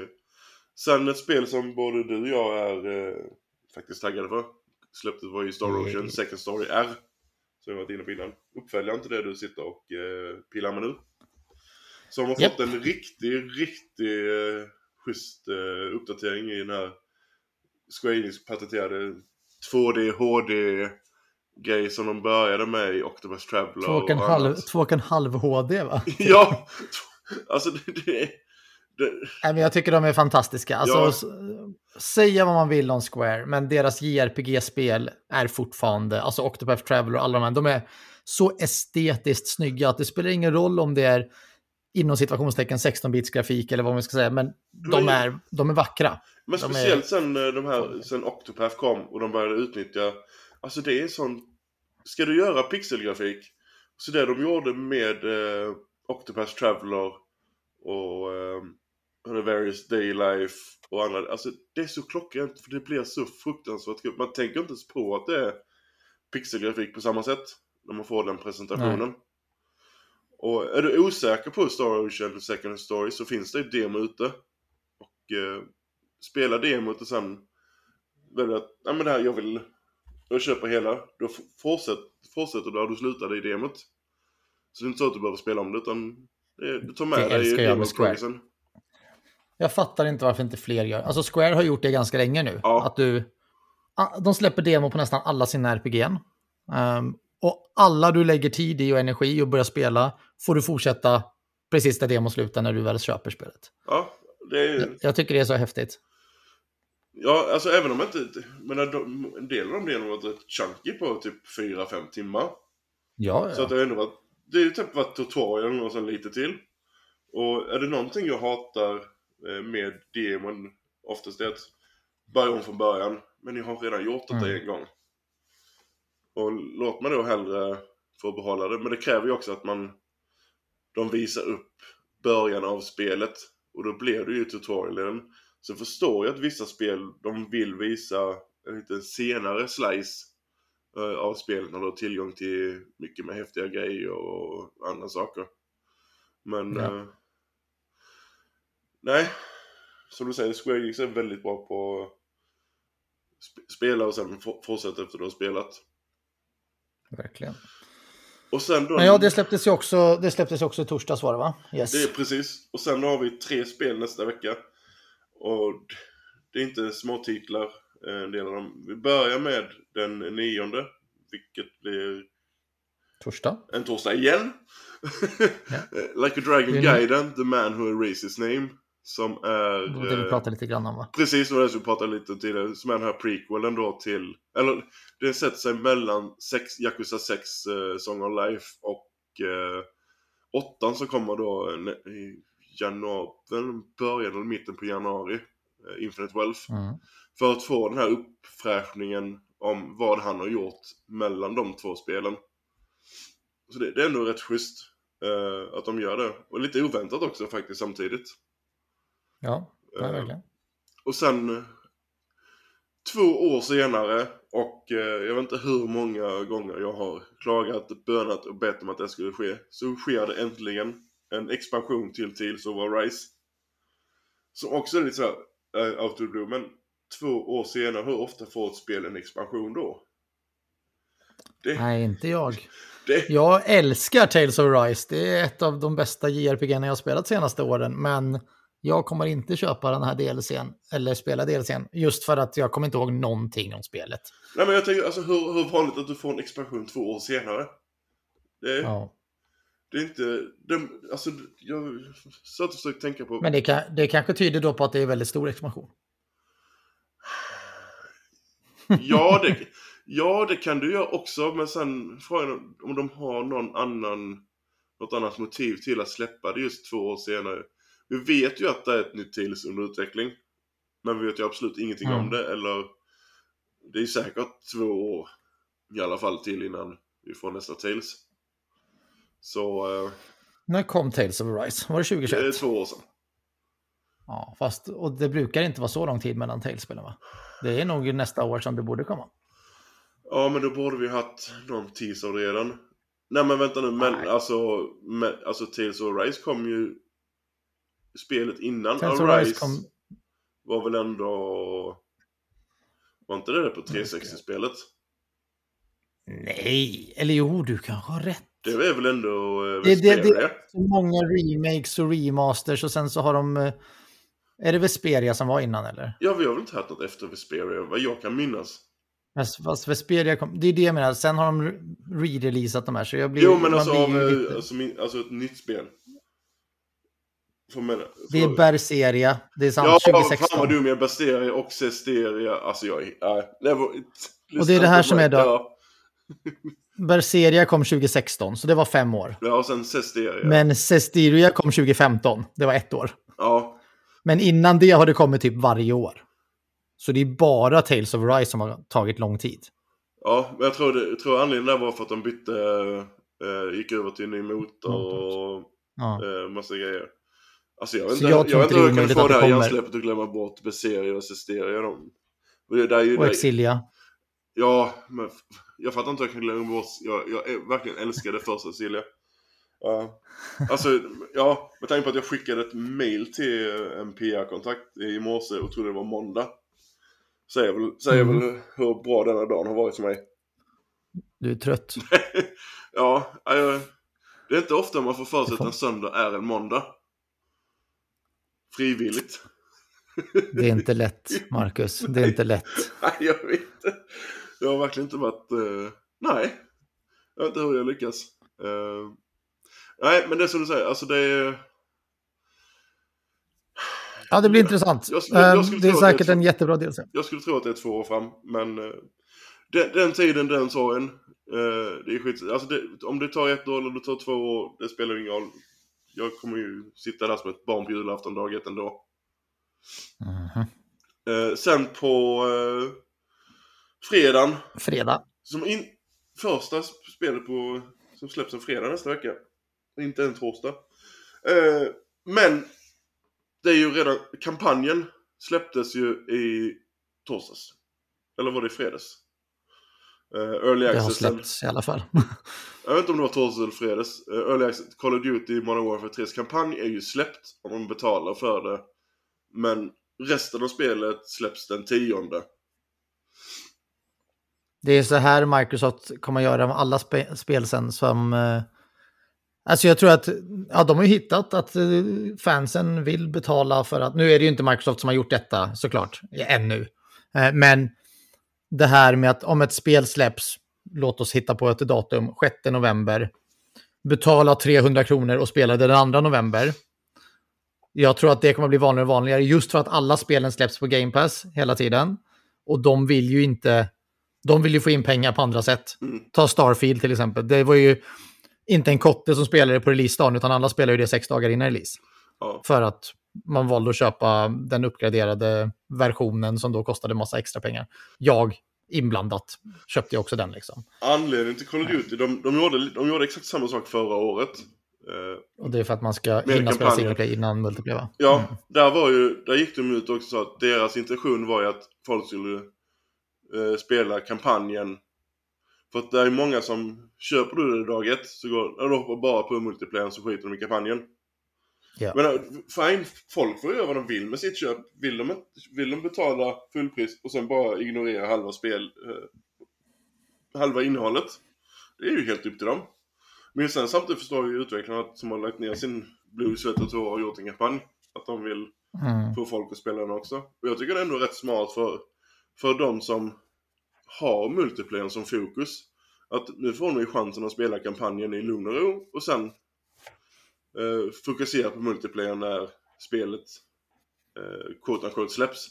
Sen ett spel som både du och jag är eh, faktiskt taggade för. Släpptes var ju Star Ocean, mm. Second Story R. Som jag varit inne på innan. Uppföljaren till det du sitter och eh, pillar med nu. Som har yep. fått en riktig, riktig eh, schysst eh, uppdatering i den här Square Enix patenterade 2D HD grej som de började med i Octopus Traveler. Två och en, halv, två och en halv HD va? ja! Alltså det, det, det... Nej, men jag tycker de är fantastiska. Alltså, ja. Säga vad man vill om Square, men deras JRPG-spel är fortfarande, alltså Octopath Traveler och alla de här, de är så estetiskt snygga att det spelar ingen roll om det är inom situationstecken 16-bits grafik eller vad man ska säga, men de är, de är vackra. Men speciellt är... sen, eh, de här, sen Octopath kom och de började utnyttja, alltså det är sån, ska du göra pixelgrafik, så det de gjorde med eh, Octopath Traveler och eh, The Various Day Life och andra, alltså det är så klockrent för det blir så fruktansvärt kul. Man tänker inte ens på att det är pixelgrafik på samma sätt när man får den presentationen. Nej. Och är du osäker på Star Ocean Second Story så finns det ett demo ute. Och eh, spela demot och sen väljer att, ja men det här jag vill, jag köper hela. Då fortsätt, fortsätter du där du slutade i demot. Så det är inte så att du behöver spela om det utan det, du tar med det dig i demot Jag fattar inte varför inte fler gör. Alltså Square har gjort det ganska länge nu. Ja. Att du, ah, de släpper demo på nästan alla sina RPG. Ehm, och alla du lägger tid i och energi och börjar spela får du fortsätta precis där demon slutar när du väl köper spelet. Ja, det är ju... Jag tycker det är så häftigt. Ja, alltså även om inte... Men en del av de delarna har varit rätt chunky på typ 4-5 timmar. Ja, Så att det har ändå varit... Det är ju typ varit tutorialen och sen lite till. Och är det någonting jag hatar med demon oftast är att börja om från början. Men ni har redan gjort detta Mm. en gång. Och låt mig då hellre få behålla det. Men det kräver ju också att man... De visar upp början av spelet. Och då blir det ju tutorialen. Så förstår jag att vissa spel, de vill visa en lite senare slice eh, av spelet när du har tillgång till mycket med häftiga grejer och andra saker. Men... Ja. Nej. Som du säger, Square Enix är väldigt bra på att sp- spela och sen for- fortsätta efter du har spelat. verkligen. Och sen då... Men ja, det släpptes ju också, det släpptes också i torsdags var det va? Yes. Det är precis. Och sen har vi tre spel nästa vecka. Och det är inte små titlar, eh, en del av dem. Vi börjar med den nionde, vilket blir Torsdag. en torsdag igen. like a Dragon Gaiden, The Man Who Erased His Name. Som är... Det var det vi eh, pratade lite grann om va? Precis, det var det som vi pratade lite om tidigare. Som är den här prequelen då till... Eller det sätter sig mellan sex, Yakuza 6 eh, Song of Life och eh, åttan som kommer då i januari, början eller mitten på januari. Eh, Infinite Wealth. Mm. För att få den här uppfräschningen om vad han har gjort mellan de två spelen. Så det, det är ändå rätt schysst eh, att de gör det. Och lite oväntat också faktiskt samtidigt. Ja, Eh, verkligen. och sen eh, två år senare och eh, jag vet inte hur många gånger jag har klagat, bönat och bett om att det skulle ske. Så sker det äntligen en expansion till Tales of Arise. Som också är lite såhär uh, out of the blue, men två år senare, hur ofta får ett spel en expansion då? Det, Nej, inte jag. det, Jag älskar Tales of Rise. Det är ett av de bästa JRPG jag har spelat senaste åren. Men jag kommer inte köpa den här DLCn, eller spela DLCn, just för att jag kommer inte ihåg någonting om spelet. nej men jag tänker alltså hur, hur vanligt att du får en expansion två år senare? Det, Ja. det är inte, det, alltså jag satt och försökte tänka på Men det, kan, det kanske tyder då på att det är väldigt stor expansion. Ja det, ja, det kan du göra också, men sen frågan om de har någon annan, något annat motiv till att släppa det just två år senare. Vi vet ju att det är ett nytt Tales under utveckling. Men vi vet ju absolut ingenting Mm. om det, eller det är säkert två år i alla fall till innan vi får nästa Tales. Så eh, När kom Tales of Rise? Var det det är 2021? två år sedan. Ja, fast och det brukar inte vara så lång tid mellan Tales-spelen va? Det är nog nästa år som det borde komma. Ja, men då borde vi haft någon teaser redan. Nej men vänta nu, men Nej. alltså, men, alltså Tales of Rise kom ju... Spelet innan Tales Arise Rise kom... var väl ändå... Var inte det det på 360-spelet? Nej, eller jo, du kanske har rätt. Det är väl ändå eh, Det- det- det- Vesperia? Så många remakes och remasters och sen så har de... eh, Är det Vesperia som var innan eller? Ja, vi har väl inte haft något efter Vesperia, vad jag kan minnas. Fast, Vesperia kom... Det är det jag menar, sen har de re- re-releasat de här så jag blir... Jo, men alltså, blir av, eh, lite- alltså, alltså ett nytt spel. Man, Det är Berseria, det är sant, Ja, 2016. fan vad dum jag är. Basteria och Cesteria. Alltså jag är... Nej, det var, Och det är det här som är då- Ja, Berseria kom 2016, så det var fem år. ja och sen Cesteria. Men Cestiria kom 2015, det var ett år. Ja, Men innan det har det kommit typ varje år. Så det är bara Tales of Rise som har tagit lång tid. ja, men jag tror, det, jag tror anledningen var för att de bytte, eh, gick över till en ny motor och Ja. eh, massa grejer. Alltså jag vet inte, jag jag, vet inte det hur jag kan få att det det här hjärnsläppet och glömma bort Berseria och Cesteria. De, det, där är ju Och det- Exilia. Ja, men jag fattar inte hur jag kan glömma bort. Jag, jag verkligen älskade första Cecilia. Ja. Alltså, ja, med tanke på att jag skickade ett mail till en PR-kontakt i morse och trodde det var måndag. Säger väl, säger Mm. väl hur bra denna dagen har varit för mig. Du är trött. ja, jag, det är inte ofta man får för sig Det att en söndag är en måndag. Frivilligt. Det är inte lätt, Marcus. Det är inte lätt. Nej, jag vet inte. Jag har verkligen inte varit... Uh, nej, jag vet inte hur jag lyckas. Uh, nej, men det är som du säger, alltså det är... Ja, det blir intressant. Jag, jag, jag ehm, det är säkert det är en jättebra del. Jag skulle tro att det är två år fram, men uh, den, den, tiden, den sorgen. Uh, det är skit. Alltså det, om det tar ett år eller det tar två år, det spelar ingen roll. Jag kommer ju sitta där som ett barn på julafton dag ett ändå. Mm uh, sen på uh, fredagen. Fredag. Som in, första spelet på, som släpps en fredag nästa vecka. Inte en torsdag. Uh, men det är ju redan, kampanjen släpptes ju i torsdags. Eller var det i fredags? Uh, early det har släppts i alla fall. jag vet inte om det var torsdags eller fredags. Uh, early access, Call of Duty Modern Warfare 3 kampanj är ju släppt om man betalar för det. Men resten av spelet släpps den tionde. Det är så här Microsoft kommer göra med alla spe spel sen som... Uh, alltså jag tror att ja, de har ju hittat att uh, fansen vill betala för att... Nu är det ju inte Microsoft som har gjort detta såklart, ännu. Uh, men det här med att om ett spel släpps, låt oss hitta på ett datum, 6 november, betala 300 kronor och spela det den 2 november. Jag tror att det kommer bli vanligare och vanligare just för att alla spelen släpps på Game Pass hela tiden. Och de vill ju inte, de vill ju få in pengar på andra sätt. Mm. Ta Starfield till exempel. Det var ju inte en kotte som spelade på releasedagen, utan alla spelar ju det sex dagar innan release. Ja. För att man valde att köpa den uppgraderade versionen som då kostade massa extra pengar. Jag, inblandat, köpte jag också den liksom. Anledningen till Call of Duty, de, de, gjorde, de gjorde exakt samma sak förra året. Eh, och det är för att man ska hinna spela single play innan multiplayer va? Ja, mm. där, var ju, där gick de ut också så att deras intention var ju att folk skulle eh, spela kampanjen. För att det är många som köper du det dag ett så går de hoppar bara på multiplayer så skiter de i kampanjen. Yeah. Men eh, fine, folk får göra vad de vill med sitt köp. Vill de, vill de betala fullpris och sen bara ignorera halva spel, eh, halva innehållet. Det är ju helt upp till dem. Men sen samtidigt förstår ju utvecklarna att, som har lagt ner sin blod, svett och tårar och gjort en kampanj. Att de vill mm. få folk att spela den också. Och jag tycker det är ändå rätt smart för, för de som har multiplayer som fokus. Att nu får ju chansen att spela kampanjen i lugn och ro och sen eh, fokusera på multiplayer när spelet eh, quote släpps.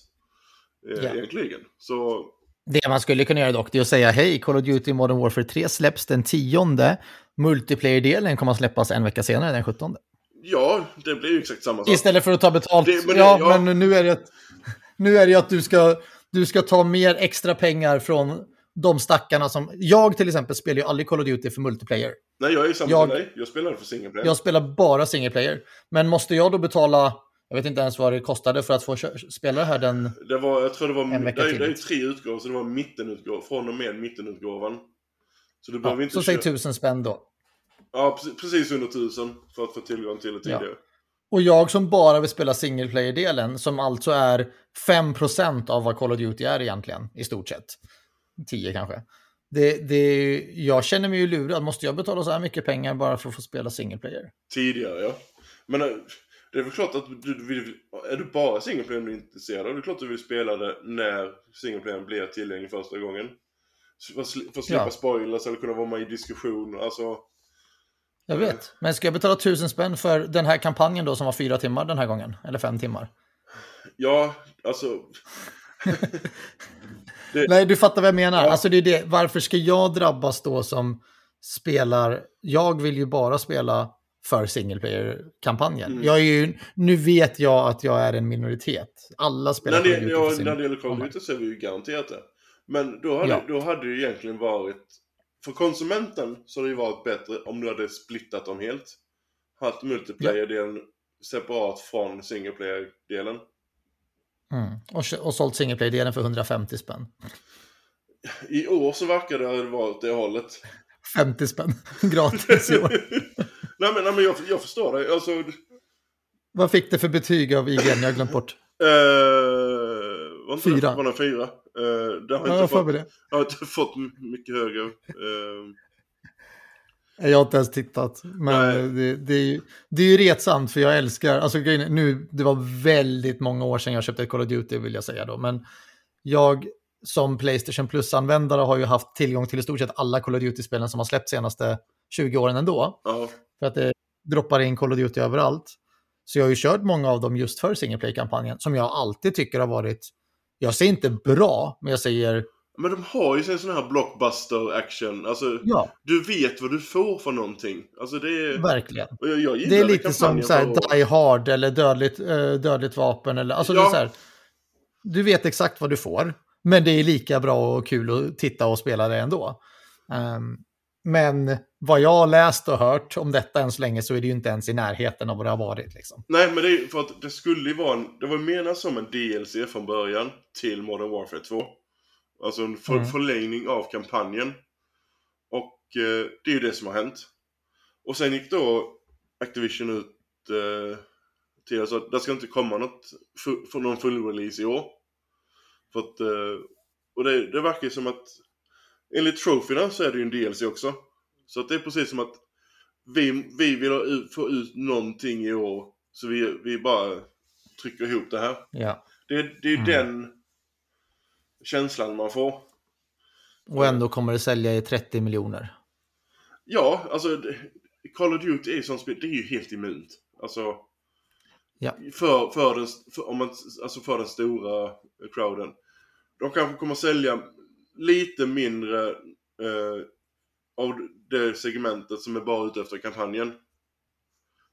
Eh, yeah. Egentligen. Så det man skulle kunna göra dock är att säga hej, Call of Duty Modern Warfare 3 släpps den 10. Multiplayer-delen kommer att släppas en vecka senare, den 17. Ja, det blir ju exakt samma sak. Istället för att ta betalt. Det, men ja, ja, men nu är det, nu är det att du ska, du ska ta mer extra pengar från de stackarna som... Jag till exempel spelar ju aldrig Call of Duty för multiplayer. Nej, jag är ju samma jag, som dig. Jag spelar för single player. Jag spelar bara single player. Men måste jag då betala jag vet inte ens vad det kostade för att få spela det här den det var, Jag tror det var, en vecka det, är, det är tre utgåvor, så det var mittenutgåvan, från och med mittenutgåvan. Så du behöver ja, inte Så säg tusen spänn då. Ja, precis under tusen för att få tillgång till det tidigare. Ja. Och jag som bara vill spela single player-delen, som alltså är 5% av vad Call of Duty är egentligen, i stort sett. 10 kanske. Det, det, jag känner mig ju lurad. Måste jag betala så här mycket pengar bara för att få spela single player? Tidigare, ja. Men eh, det är väl klart att du vill, är du bara singleplayer du är intresserad av, det är klart att du vill spela det när singleplayern blir tillgänglig första gången. För, att slippa ja. spoilers eller kunna vara med i diskussion, alltså. Jag vet, men ska jag betala tusen spänn för den här kampanjen då som var fyra timmar den här gången? Eller fem timmar? Ja, alltså. det... Nej, du fattar vad jag menar. Ja. Alltså det är det, varför ska jag drabbas då som spelar, jag vill ju bara spela för single player-kampanjen. Mm. Jag är ju, nu vet jag att jag är en minoritet. Alla spelar när det, ja, När det gäller Call of Duty så är vi ju garanterat det. Men då hade, ja. då hade det ju egentligen varit... För konsumenten så hade det ju varit bättre om du hade splittat dem helt. Haft multiplayer-delen ja. separat från single player-delen. Mm. Och, och sålt single player-delen för 150 spänn. I år så verkar det ha varit det hållet. 50 spänn gratis i år. nej men, nej, men jag, jag förstår det. Alltså... Vad fick det för betyg av IGN? Jag har glömt bort. Uh, var fyra. Var det fyra? Uh, det har ja, inte fått, det. Jag har inte fått mycket högre. Uh, Jag har inte ens tittat. Men det, det, är ju, det är ju retsamt för jag älskar, alltså nu, det var väldigt många år sedan jag köpte ett Call of Duty vill jag säga då, men jag som Playstation Plus-användare har ju haft tillgång till i stort sett alla Call of Duty-spelen som har släppt senaste 20 åren ändå. Ja. För att det droppar in Call of Duty överallt. Så jag har ju kört många av dem just för single play-kampanjen, som jag alltid tycker har varit, jag säger inte bra, men jag säger... Men de har ju sin sån här blockbuster action. Alltså, ja. du vet vad du får för någonting. Alltså det är... Verkligen. Jag, jag det är lite som så här, Die Hard eller dödligt, uh, dödligt vapen. Eller, alltså ja. det är så här, du vet exakt vad du får, men det är lika bra och kul att titta och spela det ändå. Um, men vad jag har läst och hört om detta än så länge så är det ju inte ens i närheten av vad det har varit. Liksom. Nej, men det är för att det skulle ju vara en, det var menat som en DLC från början till Modern Warfare 2. Alltså en för, mm. förlängning av kampanjen. Och eh, det är ju det som har hänt. Och sen gick då Activision ut eh, till alltså att det ska inte komma något för, någon full release i år. För att, eh, och det, det verkar ju som att enligt trofierna så är det ju en DLC också. Så att det är precis som att vi, vi vill ha ut, få ut någonting i år. Så vi, vi bara trycker ihop det här. Ja. Det, det är mm. den känslan man får. Och ändå kommer det sälja i 30 miljoner. Ja, alltså Call of Duty är som spel, det är ju helt immunt. Alltså, ja. för, för, den, för, om man, alltså för den stora crowden. De kanske kommer sälja lite mindre eh, av det segmentet som är bara ute efter kampanjen.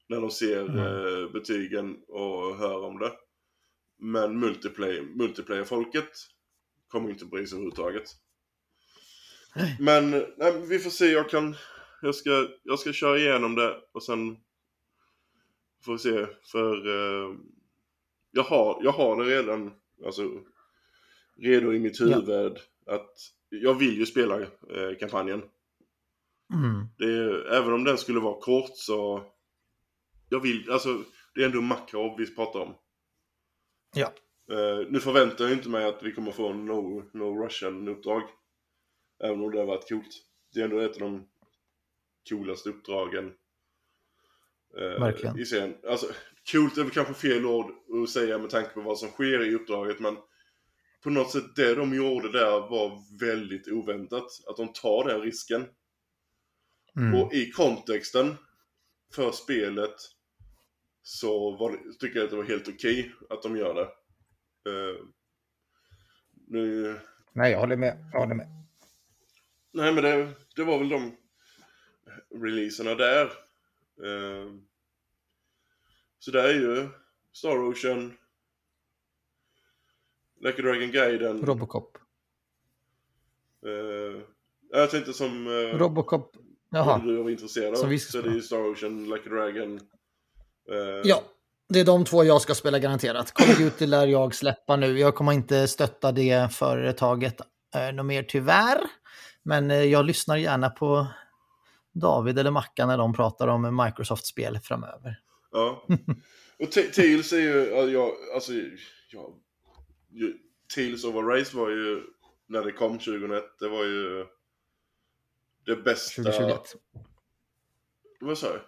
När de ser mm. eh, betygen och hör om det. Men multiplayer, multiplayer-folket kommer inte bry sig överhuvudtaget. Nej. Men nej, vi får se, jag kan... Jag ska, jag ska köra igenom det och sen får vi se. För eh, jag, har, jag har det redan alltså, redo i mitt huvud. Ja. Att jag vill ju spela eh, kampanjen. Mm. Det även om den skulle vara kort så... Jag vill, alltså det är ändå Makarov vi pratar om. Ja. Uh, nu förväntar jag inte mig att vi kommer få en No, no Russian-uppdrag. Även om det har varit coolt. Det är ändå ett av de coolaste uppdragen. Uh, Verkligen. I serien. Alltså, coolt är väl kanske fel ord att säga med tanke på vad som sker i uppdraget men på något sätt det de gjorde där var väldigt oväntat. Att de tar den risken. Mm. Och i kontexten för spelet så var, tycker jag att det var helt okej okay att de gör det. Uh, nu... Nej, jag håller med. Jag håller med. Nej, men det, det var väl de releaserna där. Uh, så det är ju Star Ocean, Lucky Dragon Guiden. Robocop. Uh, jag tänkte som... Uh, Robocop. Jaha. du var intresserad av. Så, så det är ju Star Ocean, Lucky Dragon. Uh, ja, det är de två jag ska spela garanterat. Call Duty lär jag släppa nu. Jag kommer inte stötta det företaget eh, något mer tyvärr. Men eh, jag lyssnar gärna på David eller Mackan när de pratar om Microsoft-spel framöver. Ja. Och Tales är ju, ja, alltså, ja, Tales of Race var ju, när det kom 2001, det var ju det bästa... 2021. Vad sa du?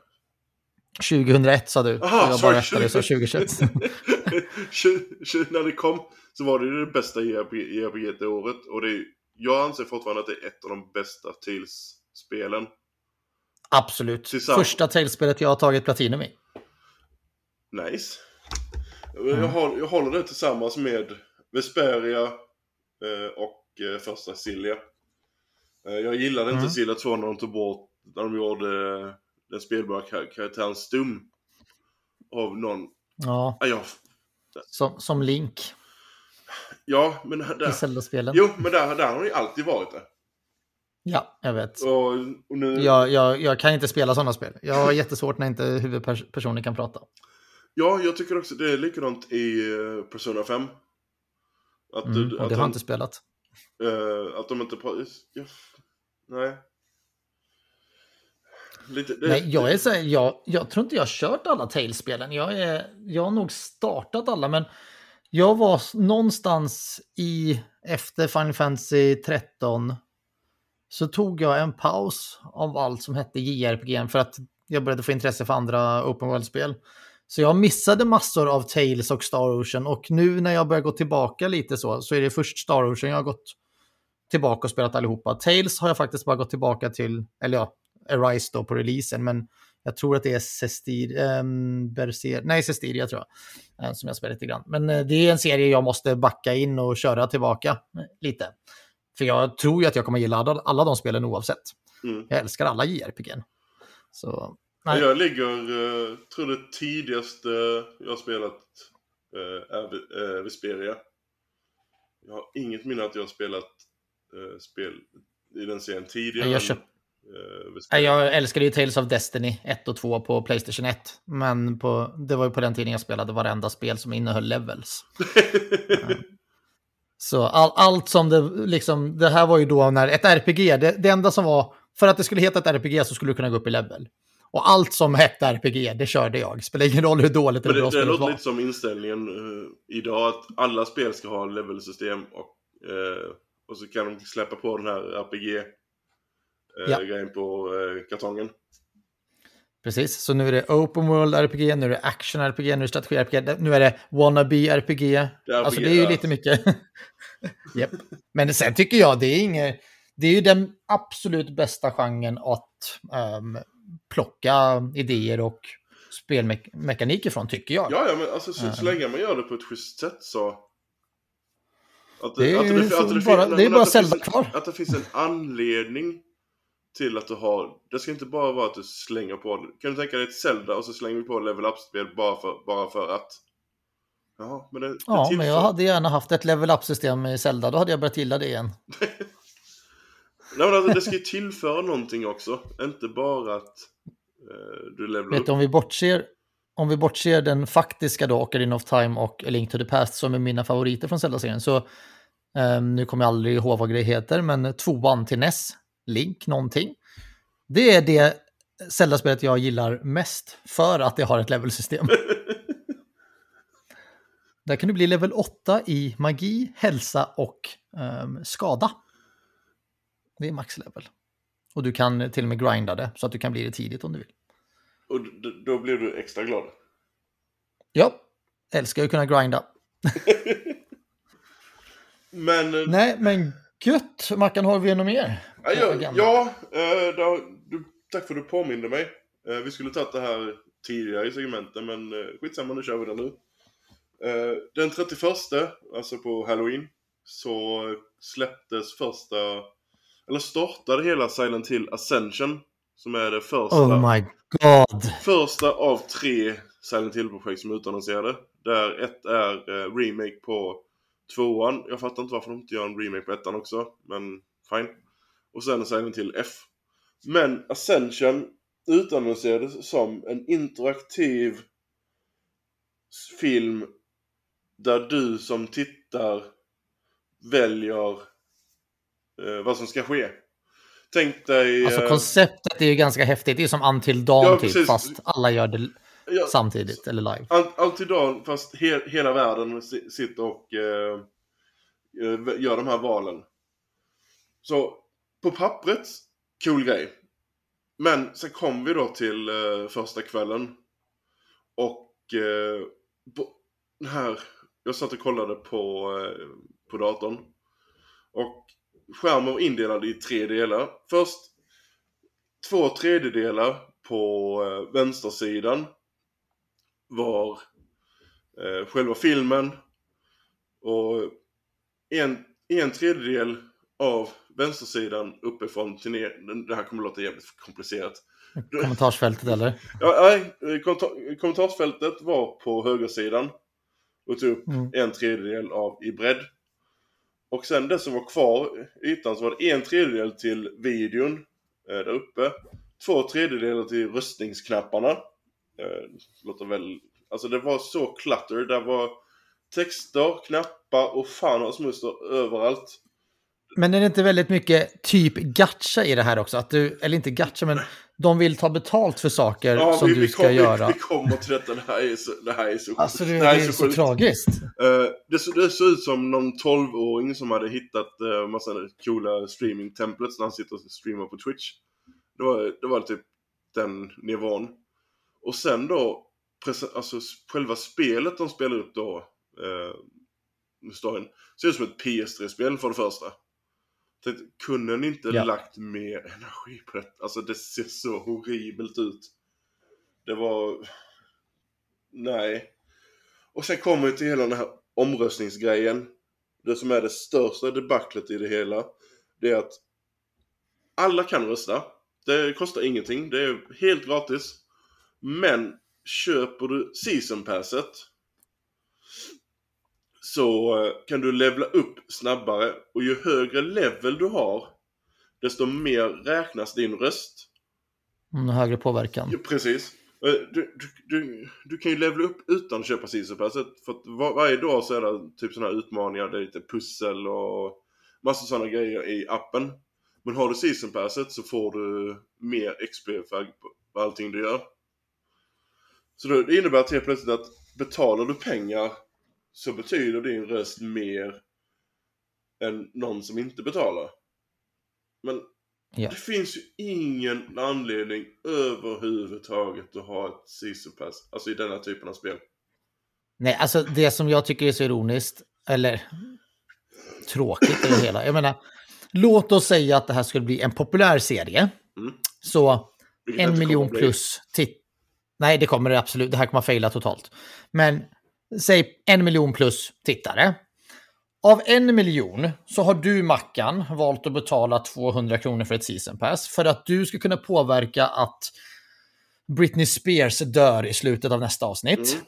2001 sa du. Aha, jag bara rättade så 2021. när det kom så var det ju det bästa JRPG det året. Och det är, jag anser fortfarande att det är ett av de bästa Tales-spelen. Absolut. Tillsammans. Första Tales-spelet jag har tagit Platinum i. Nice. Mm. Jag, har, jag håller det tillsammans med Vesperia eh, och eh, första Silja. Eh, jag gillade mm. inte Silja 2 när de tog bort, när de gjorde den spelbara karaktären Stum. Av någon. Ja. Ah, ja. Som, som Link. Ja, men där... I Zelda-spelen. Jo, men där, där har han ju alltid varit det. Ja, jag vet. Och, och nu... jag, jag, jag kan inte spela sådana spel. Jag har jättesvårt när inte huvudpersonen kan prata. Ja, jag tycker också det är likadant i uh, Persona 5. Att, mm, och det har jag inte spelat. Uh, att de inte pratar... Ja, nej. Lite, det, Nej, jag, är så här, jag, jag tror inte jag har kört alla Tales-spelen. Jag, jag har nog startat alla, men jag var någonstans i efter Final Fantasy 13 så tog jag en paus av allt som hette JRPG för att jag började få intresse för andra open world-spel. Så jag missade massor av Tales och Star Ocean och nu när jag börjar gå tillbaka lite så, så är det först Star Ocean jag har gått tillbaka och spelat allihopa. Tales har jag faktiskt bara gått tillbaka till, eller ja, Arise då på releasen, men jag tror att det är Sestir, um, Berser, nej Sestiria tror jag, uh, som jag spelar lite grann. Men uh, det är en serie jag måste backa in och köra tillbaka uh, lite. För jag tror ju att jag kommer gilla alla, alla de spelen oavsett. Mm. Jag älskar alla JRPG. Så, nej. Jag ligger, tror det tidigaste jag har spelat är Vesperia. Jag har inget minne att jag har spelat spel i den serien tidigare. Jag, köpt, Eh, jag älskade ju Tales of Destiny 1 och 2 på Playstation 1. Men på, det var ju på den tiden jag spelade varenda spel som innehöll levels. Så all, allt som det liksom, det här var ju då när ett RPG, det, det enda som var, för att det skulle heta ett RPG så skulle du kunna gå upp i level. Och allt som hette RPG, det körde jag. Spelar ingen roll hur dåligt eller bra spelet var. Det låter lite som inställningen uh, idag, att alla spel ska ha levelsystem och, uh, och så kan de släppa på den här RPG ja. grejen på eh, kartongen. Precis, så nu är det Open World RPG, nu är det Action RPG, nu är det Strategi RPG, nu är det Wannabe RPG. Det RPG alltså det är ju lite mycket. yep. Men sen tycker jag det är inget, det är ju den absolut bästa genren att um, plocka idéer och spelmekanik ifrån, tycker jag. Ja, ja, men alltså så, så länge man gör det på ett schysst sätt så... Att det, det är, att det, att det, bara, det är bara Zelda kvar. Att det finns en anledning till att du har, det ska inte bara vara att du slänger på, kan du tänka dig ett Zelda och så slänger vi på level up-spel bara för, bara för att? Jaha, men det, det ja, men jag hade gärna haft ett level up-system i Zelda, då hade jag börjat gilla det igen. Nej men alltså det ska ju tillföra någonting också, inte bara att eh, du levelar Vet upp. Du, om vi bortser, om vi bortser den faktiska då, Ocarina of Time och A Link to the Past som är mina favoriter från Zelda-serien, så um, nu kommer jag aldrig ihåg vad grejer heter, men tvåan till NES Link någonting. Det är det Zelda-spelet jag gillar mest för att det har ett levelsystem. Där kan du bli level 8 i magi, hälsa och um, skada. Det är maxlevel. Och du kan till och med grinda det så att du kan bli det tidigt om du vill. Och då blir du extra glad? Ja, älskar att kunna grinda. men... Eh, Nej, men gött. Mackan, har vi något mer? Ja, ja, ja äh, då, du, tack för att du påminde mig. Äh, vi skulle tagit det här tidigare i segmenten, men äh, skitsamma, nu kör vi det nu. Den 31, alltså på Halloween, så släpptes första, eller startade hela Silent Hill Ascension, som är det första. Oh my god! Första av tre Silent Hill-projekt som är utannonserade. Där ett är remake på tvåan. Jag fattar inte varför de inte gör en remake på ettan också, men fine. Och sen Silent till F. Men Ascension utannonserades som en interaktiv film där du som tittar väljer eh, vad som ska ske. Tänk dig... Alltså eh, konceptet är ju ganska häftigt. Det är som Until Dawn ja, typ, fast alla gör det ja, samtidigt eller live. Until Dawn fast he hela världen sitter och eh, eh, gör de här valen. Så på pappret, cool grej. Men sen kom vi då till eh, första kvällen. Och eh, på, här, jag satt och kollade på, eh, på datorn. Och skärmen var indelad i tre delar. Först två tredjedelar på eh, vänstersidan var eh, själva filmen. Och en, en tredjedel av vänstersidan uppifrån till ner. Det här kommer att låta jävligt komplicerat. Kommentarsfältet eller? Ja, nej, kommentarsfältet var på högersidan. Och tog upp mm. en tredjedel av i bredd. Och sen det som var kvar ytan så var det en tredjedel till videon eh, där uppe. Två tredjedelar till röstningsknapparna. Eh, låter väl... Alltså det var så clutter. Det var texter, knappar och fan och smuster överallt. Men är det inte väldigt mycket typ gacha i det här också? Att du, eller inte gacha, men de vill ta betalt för saker ja, som vi, du ska vi kom, göra. Vi, vi kommer till detta, det här är så, det här är så Alltså det, det, är, så, så tragiskt. Uh, det, så, det såg ut som någon 12-åring som hade hittat uh, massa coola streaming-templets när han sitter och streamar på Twitch. Det var, det var typ den nivån. Och sen då, alltså själva spelet de spelar upp då, uh, storyn, ser ut som ett PS3-spel för det första. Tänkte, kunde ni inte ja. lagt mer energi på det? Alltså det ser så horribelt ut. Det var... Nej. Och sen kommer vi till hela den här omröstningsgrejen. Det som är det största debaclet i det hela. Det är att alla kan rösta. Det kostar ingenting. Det är helt gratis. Men köper du season passet så eh, kan du levla upp snabbare och ju högre level du har desto mer räknas din röst. Mm, högre påverkan. Ja, precis. Eh, du, du, du, du, kan ju levla upp utan att köpa season passet. För att var, varje dag så är det typ sådana här utmaningar, det är lite pussel och massa sådana grejer i appen. Men har du season passet så får du mer XP för allting du gör. Så det innebär att helt plötsligt att betalar du pengar så betyder din röst mer än någon som inte betalar. Men ja. det finns ju ingen anledning överhuvudtaget att ha ett season pass, alltså i denna typen av spel. Nej, alltså det som jag tycker är så ironiskt, eller tråkigt i det hela. Jag menar, låt oss säga att det här skulle bli en populär serie. Mm. Så Vilket en miljon plus titt... Nej, det kommer det absolut. Det här kommer att fejla totalt. Men säg en miljon plus tittare. Av en miljon så har du, Mackan, valt att betala 200 kronor för ett season pass för att du ska kunna påverka att Britney Spears dör i slutet av nästa avsnitt. Mm.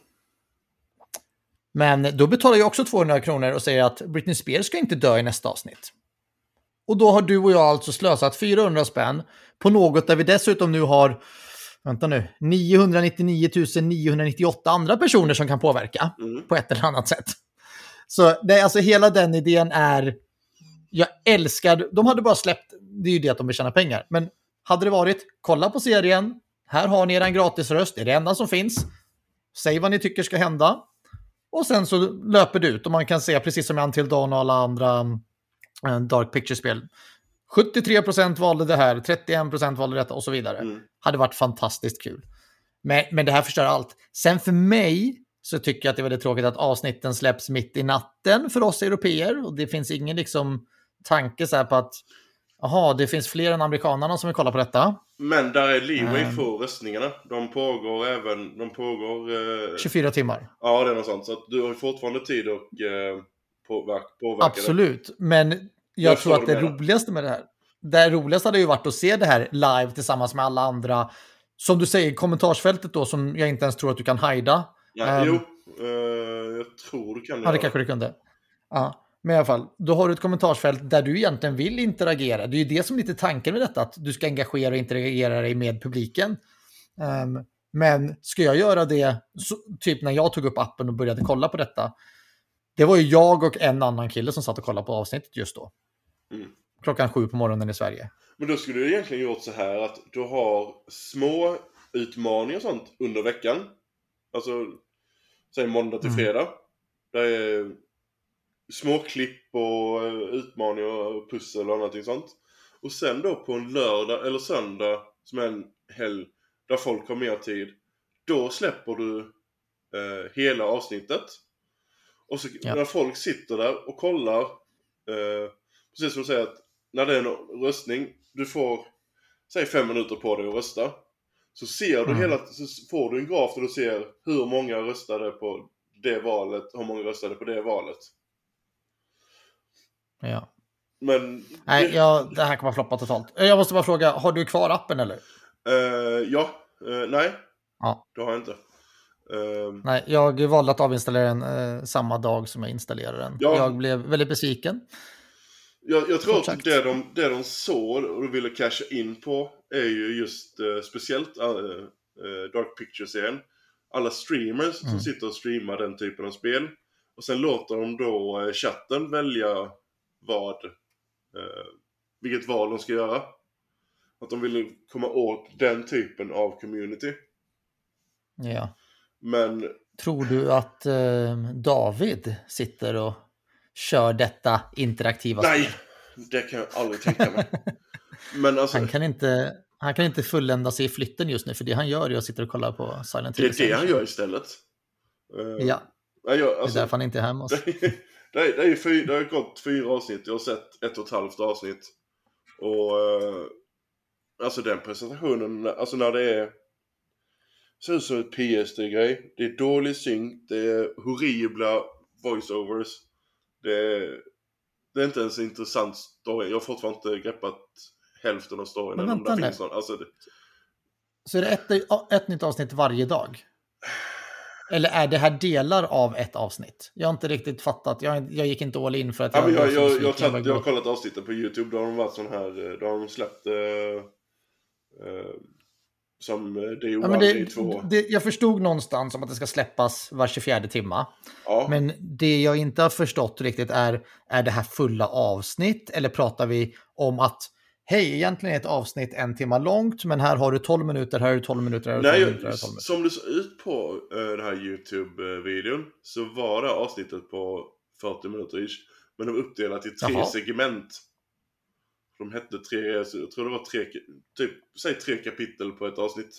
Men då betalar jag också 200 kronor och säger att Britney Spears ska inte dö i nästa avsnitt. Och då har du och jag alltså slösat 400 spänn på något där vi dessutom nu har vänta nu, 999 998 andra personer som kan påverka mm. på ett eller annat sätt. Så det, alltså hela den idén är, jag älskar, de hade bara släppt, det är ju det att de vill tjäna pengar, men hade det varit, kolla på serien, här har ni er gratisröst, det är det enda som finns, säg vad ni tycker ska hända, och sen så löper det ut och man kan se, precis som i Until Dawn och alla andra äh, Dark Picture-spel, 73% valde det här, 31% valde detta och så vidare. Mm. Hade varit fantastiskt kul. Men, men det här förstör allt. Sen för mig så tycker jag att det är väldigt tråkigt att avsnitten släpps mitt i natten för oss europeer. Och det finns ingen liksom tanke så här på att Jaha, det finns fler än amerikanerna som vill kolla på detta. Men där är leeway um, för röstningarna. De pågår även, de pågår... Eh, 24 timmar. Ja, det är något sånt. Så du har fortfarande tid att eh, påverka, påverka Absolut, det. men jag, jag tror att det roligaste med det här, det roligaste hade ju varit att se det här live tillsammans med alla andra. Som du säger, kommentarsfältet då som jag inte ens tror att du kan hajda. Ja, um, jo, uh, jag tror du kan Ja, det kanske du kunde. Ja, men i alla fall, då har du ett kommentarsfält där du egentligen vill interagera. Det är ju det som är lite tanken med detta, att du ska engagera och interagera dig med publiken. Um, men ska jag göra det, så, typ när jag tog upp appen och började kolla på detta, det var ju jag och en annan kille som satt och kollade på avsnittet just då. Mm. Klockan sju på morgonen i Sverige. Men då skulle du egentligen gjort så här att du har små utmaningar och sånt under veckan. Alltså, säg måndag till mm. fredag. Mm. Det är små klipp och eh, utmaningar och pussel och någonting sånt. Och sen då på en lördag eller söndag som är en helg där folk har mer tid. Då släpper du eh, hela avsnittet. Och så ja. när folk sitter där och kollar eh, precis som du säger att när det är en röstning, du får, säg fem minuter på dig att rösta. Så ser du mm. hela, så får du en graf där du ser hur många röstade på det valet, hur många röstade på det valet. Ja. Men... Nej, det... Det här kommer floppa totalt. Jag måste bara fråga, har du kvar appen eller? Uh, ja, uh, nej. Ja. Det har jag inte. Uh... Nej, jag valde att avinstallera den samma dag som jag installerade den. Ja. Jag blev väldigt besviken. Jag, jag tror att det de, det de såg och ville casha in på är ju just uh, speciellt uh, uh, Dark Picture-serien. Alla streamers mm. som sitter och streamar den typen av spel. Och sen låter de då chatten välja vad eh, vilket val de ska göra. Att de ville komma åt den typen av community. Ja. Men Tror du att eh, David sitter och kör detta interaktiva nej, spel? det kan jag aldrig tänka mig. Men alltså, Han kan, inte, han kan inte fullända sig i flytten just nu, för det han gör är att sitta och kolla på Silent det Hill. är det han gör istället. Eh, Ja, jag, det är alltså, därför han inte är hemma det, det, är, det, är det har gått fyra avsnitt, jag har sett ett och ett halvt avsnitt. Och eh, alltså den presentationen, alltså när det är ser ut som ett PS3-grej. Det är dålig synk, det är horribla voiceovers. Det är, det är inte ens en intressant story. Jag har fortfarande inte greppat hälften av storyn. Men vänta nu. någon. Alltså, det, Så är det ett, ett nytt avsnitt varje dag? Eller är det här delar av ett avsnitt? Jag har inte riktigt fattat. Jag, jag gick inte all in för att ja, jag, så jag, jag, jag, jag, jag har kollat avsnitten på YouTube. Då har de varit sån här, eh, då har de släppt eh, eh, som eh, Ja, One, men Day det, Två. det, jag förstod någonstans om att det ska släppas var 24 timma. Ja. Men det jag inte har förstått riktigt är, är det här fulla avsnitt? Eller pratar vi om att hej, egentligen är ett avsnitt en timme långt, men här har du 12 minuter, här har du 12 minuter, här har du 12 Nej, minuter, här har du 12 minuter. som det såg ut på uh, den här YouTube-videon så var det avsnittet på 40 minuter ish. Men de uppdelat i tre Jaha. segment. De hette tre, jag tror det var tre, typ, säg tre kapitel på ett avsnitt.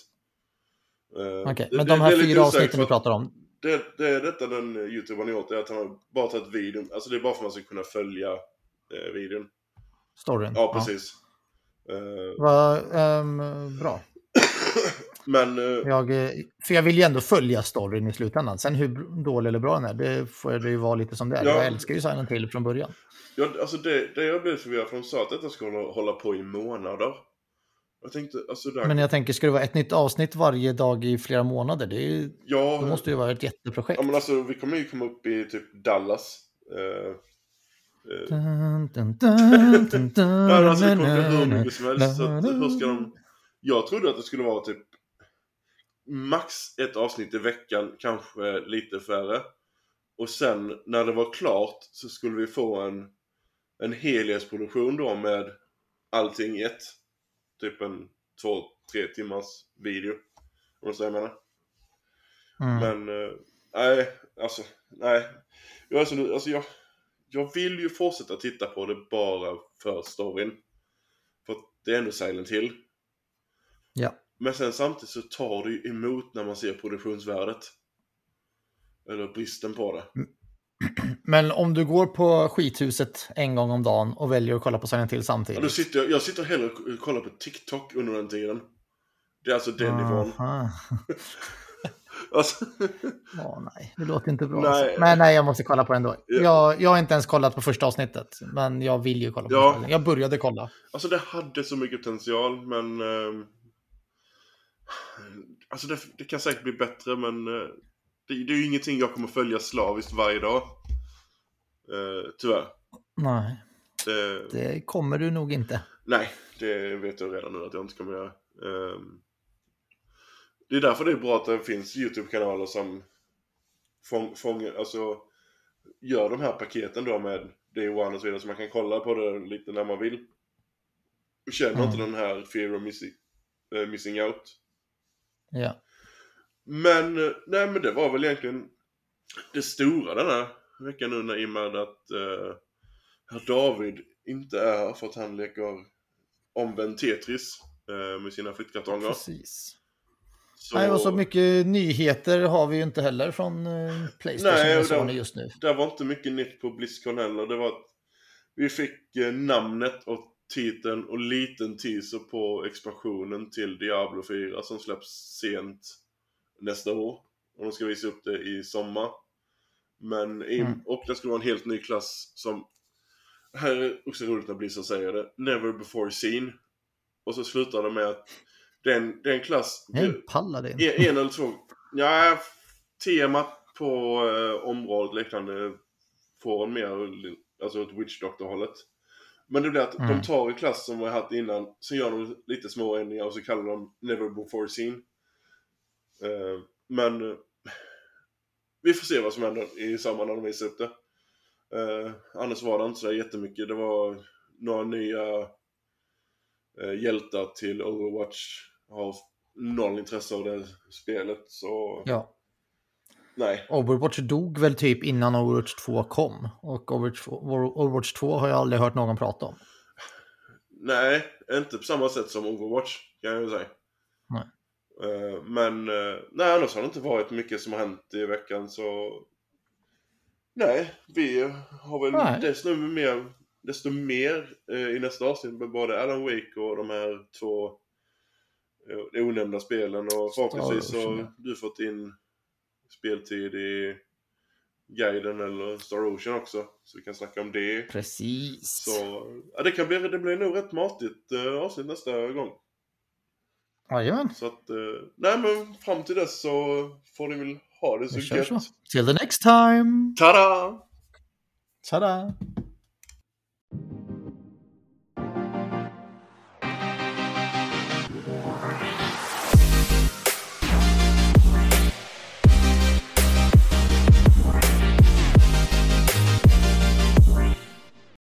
Eh, Okej, det- men det- de här fyra avsnitten vi pratar om, Det, det är detta den YouTubern gjort, det är att han har bara tagit videon, alltså det är bara för att man ska kunna följa eh, videon. storyn. Ja, precis. Eh, Vad, ehm, bra. men eh, Jag, eh, för jag vill ju ändå följa storyn i slutändan. Sen hur dålig eller bra den är, det får det ju vara lite som det är. Ja. Jag älskar ju Silent Hill från början. Ja, alltså det, det jag blev förvirrad för de sa att detta skulle hålla, på i månader. Jag tänkte, alltså där, Men jag tänker, ska det vara ett nytt avsnitt varje dag i flera månader? Det ju, ja, det måste ju vara ett jätteprojekt. ja men alltså vi kommer ju komma upp i typ Dallas. Eh, eh, Dun, dun, dun, dun, alltså det kommer hur mycket som helst. Så hur ska de... Jag trodde att det skulle vara typ max ett avsnitt i veckan, kanske lite färre. Och sen när det var klart så skulle vi få en, en helhetsproduktion då med allting i ett. Typ en två, tre timmars video. Om du säger vad jag menar. Mm. Men, eh, nej, alltså, nej. Jag, är så, alltså jag, jag vill ju fortsätta titta på det bara för storyn. För det är ändå Silent Hill. Ja. Men sen samtidigt så tar det ju emot när man ser produktionsvärdet. Eller bristen på det. Men om du går på skithuset en gång om dagen och väljer att kolla på Silent Hill Ja, samtidigt. då sitter jag, jag sitter hellre och kollar på TikTok under den tiden. Det är alltså den nivån. Alltså, Åh, nej, det låter inte bra. Nej. Nej. Men nej, jag måste kolla på det ändå. Ja. Jag, jag har inte ens kollat på första avsnittet, men jag vill ju kolla på Ja. avsnittet. Jag började kolla. alltså det hade så mycket potential men... ehm, alltså det, det kan säkert bli bättre men... eh, det, det är ju ingenting jag kommer följa slaviskt varje dag. Uh, tyvärr. Nej, Det, det kommer du nog inte. Nej, det vet jag redan nu att jag inte kommer göra. Ehm, det är därför det är bra att det finns YouTube-kanaler som fång, fångar, alltså gör de här paketen då med Day One och så vidare så man kan kolla på det lite när man vill. Känner Mm. inte den här fear of missing, eh, missing out. Ja. Men, nej men det var väl egentligen det stora den här veckan nu när i och med att eh, herr David inte är här för att han leker omvänd Tetris eh, med sina flyttkartonger. Precis. Så, Nej, och så mycket nyheter har vi ju inte heller från eh, Playstation Nej, och Sony just nu. Det var inte mycket nytt på Blizzcon heller. Det var att vi fick eh, namnet och titeln och liten teaser på expansionen till Diablo 4 som släpps sent nästa år. Och de ska visa upp det i sommar. Men, i, Mm. och det ska vara en helt ny klass som, här är också roligt när Blizzard säger det, Never before seen. Och så slutar det med att det är en, det är en klass, Nej, Paladin. en, en eller två, ja, temat på eh, området liknande får en mer, alltså ett Witch Doctor-hållet. Men det blir att Mm. de tar en klass som vi har haft innan, så gör de lite små ändringar och så kallar de Never Before Seen. Eh, men eh, vi får se vad som händer i sommar när de visar upp det. Eh, annars var det inte så där jättemycket. Det var några nya eh, hjältar till Overwatch. Har noll intresse av det spelet. Så Ja. Nej. Overwatch dog väl typ innan Overwatch 2 kom. Och Overwatch 2, Overwatch 2 har jag aldrig hört någon prata om. Nej, inte på samma sätt som Overwatch kan jag ju säga. Nej. Eh, Men eh, nej, annars har det inte varit mycket som har hänt i veckan så... Nej, vi har väl Nej. desto mer, desto mer eh, i nästa avsnitt med både Alan Wake och de här två onämnda spelen och förhoppningsvis har du fått in speltid i guiden eller Star Ocean också. Så vi kan snacka om det. Precis. Så ja, det kan bli, det blir nog rätt matigt eh, avsnitt nästa gång. Jajamän. Så att, eh, nej men fram till dess så får ni väl ha det så Vi gött. så. Till the next time! Tada! Tada!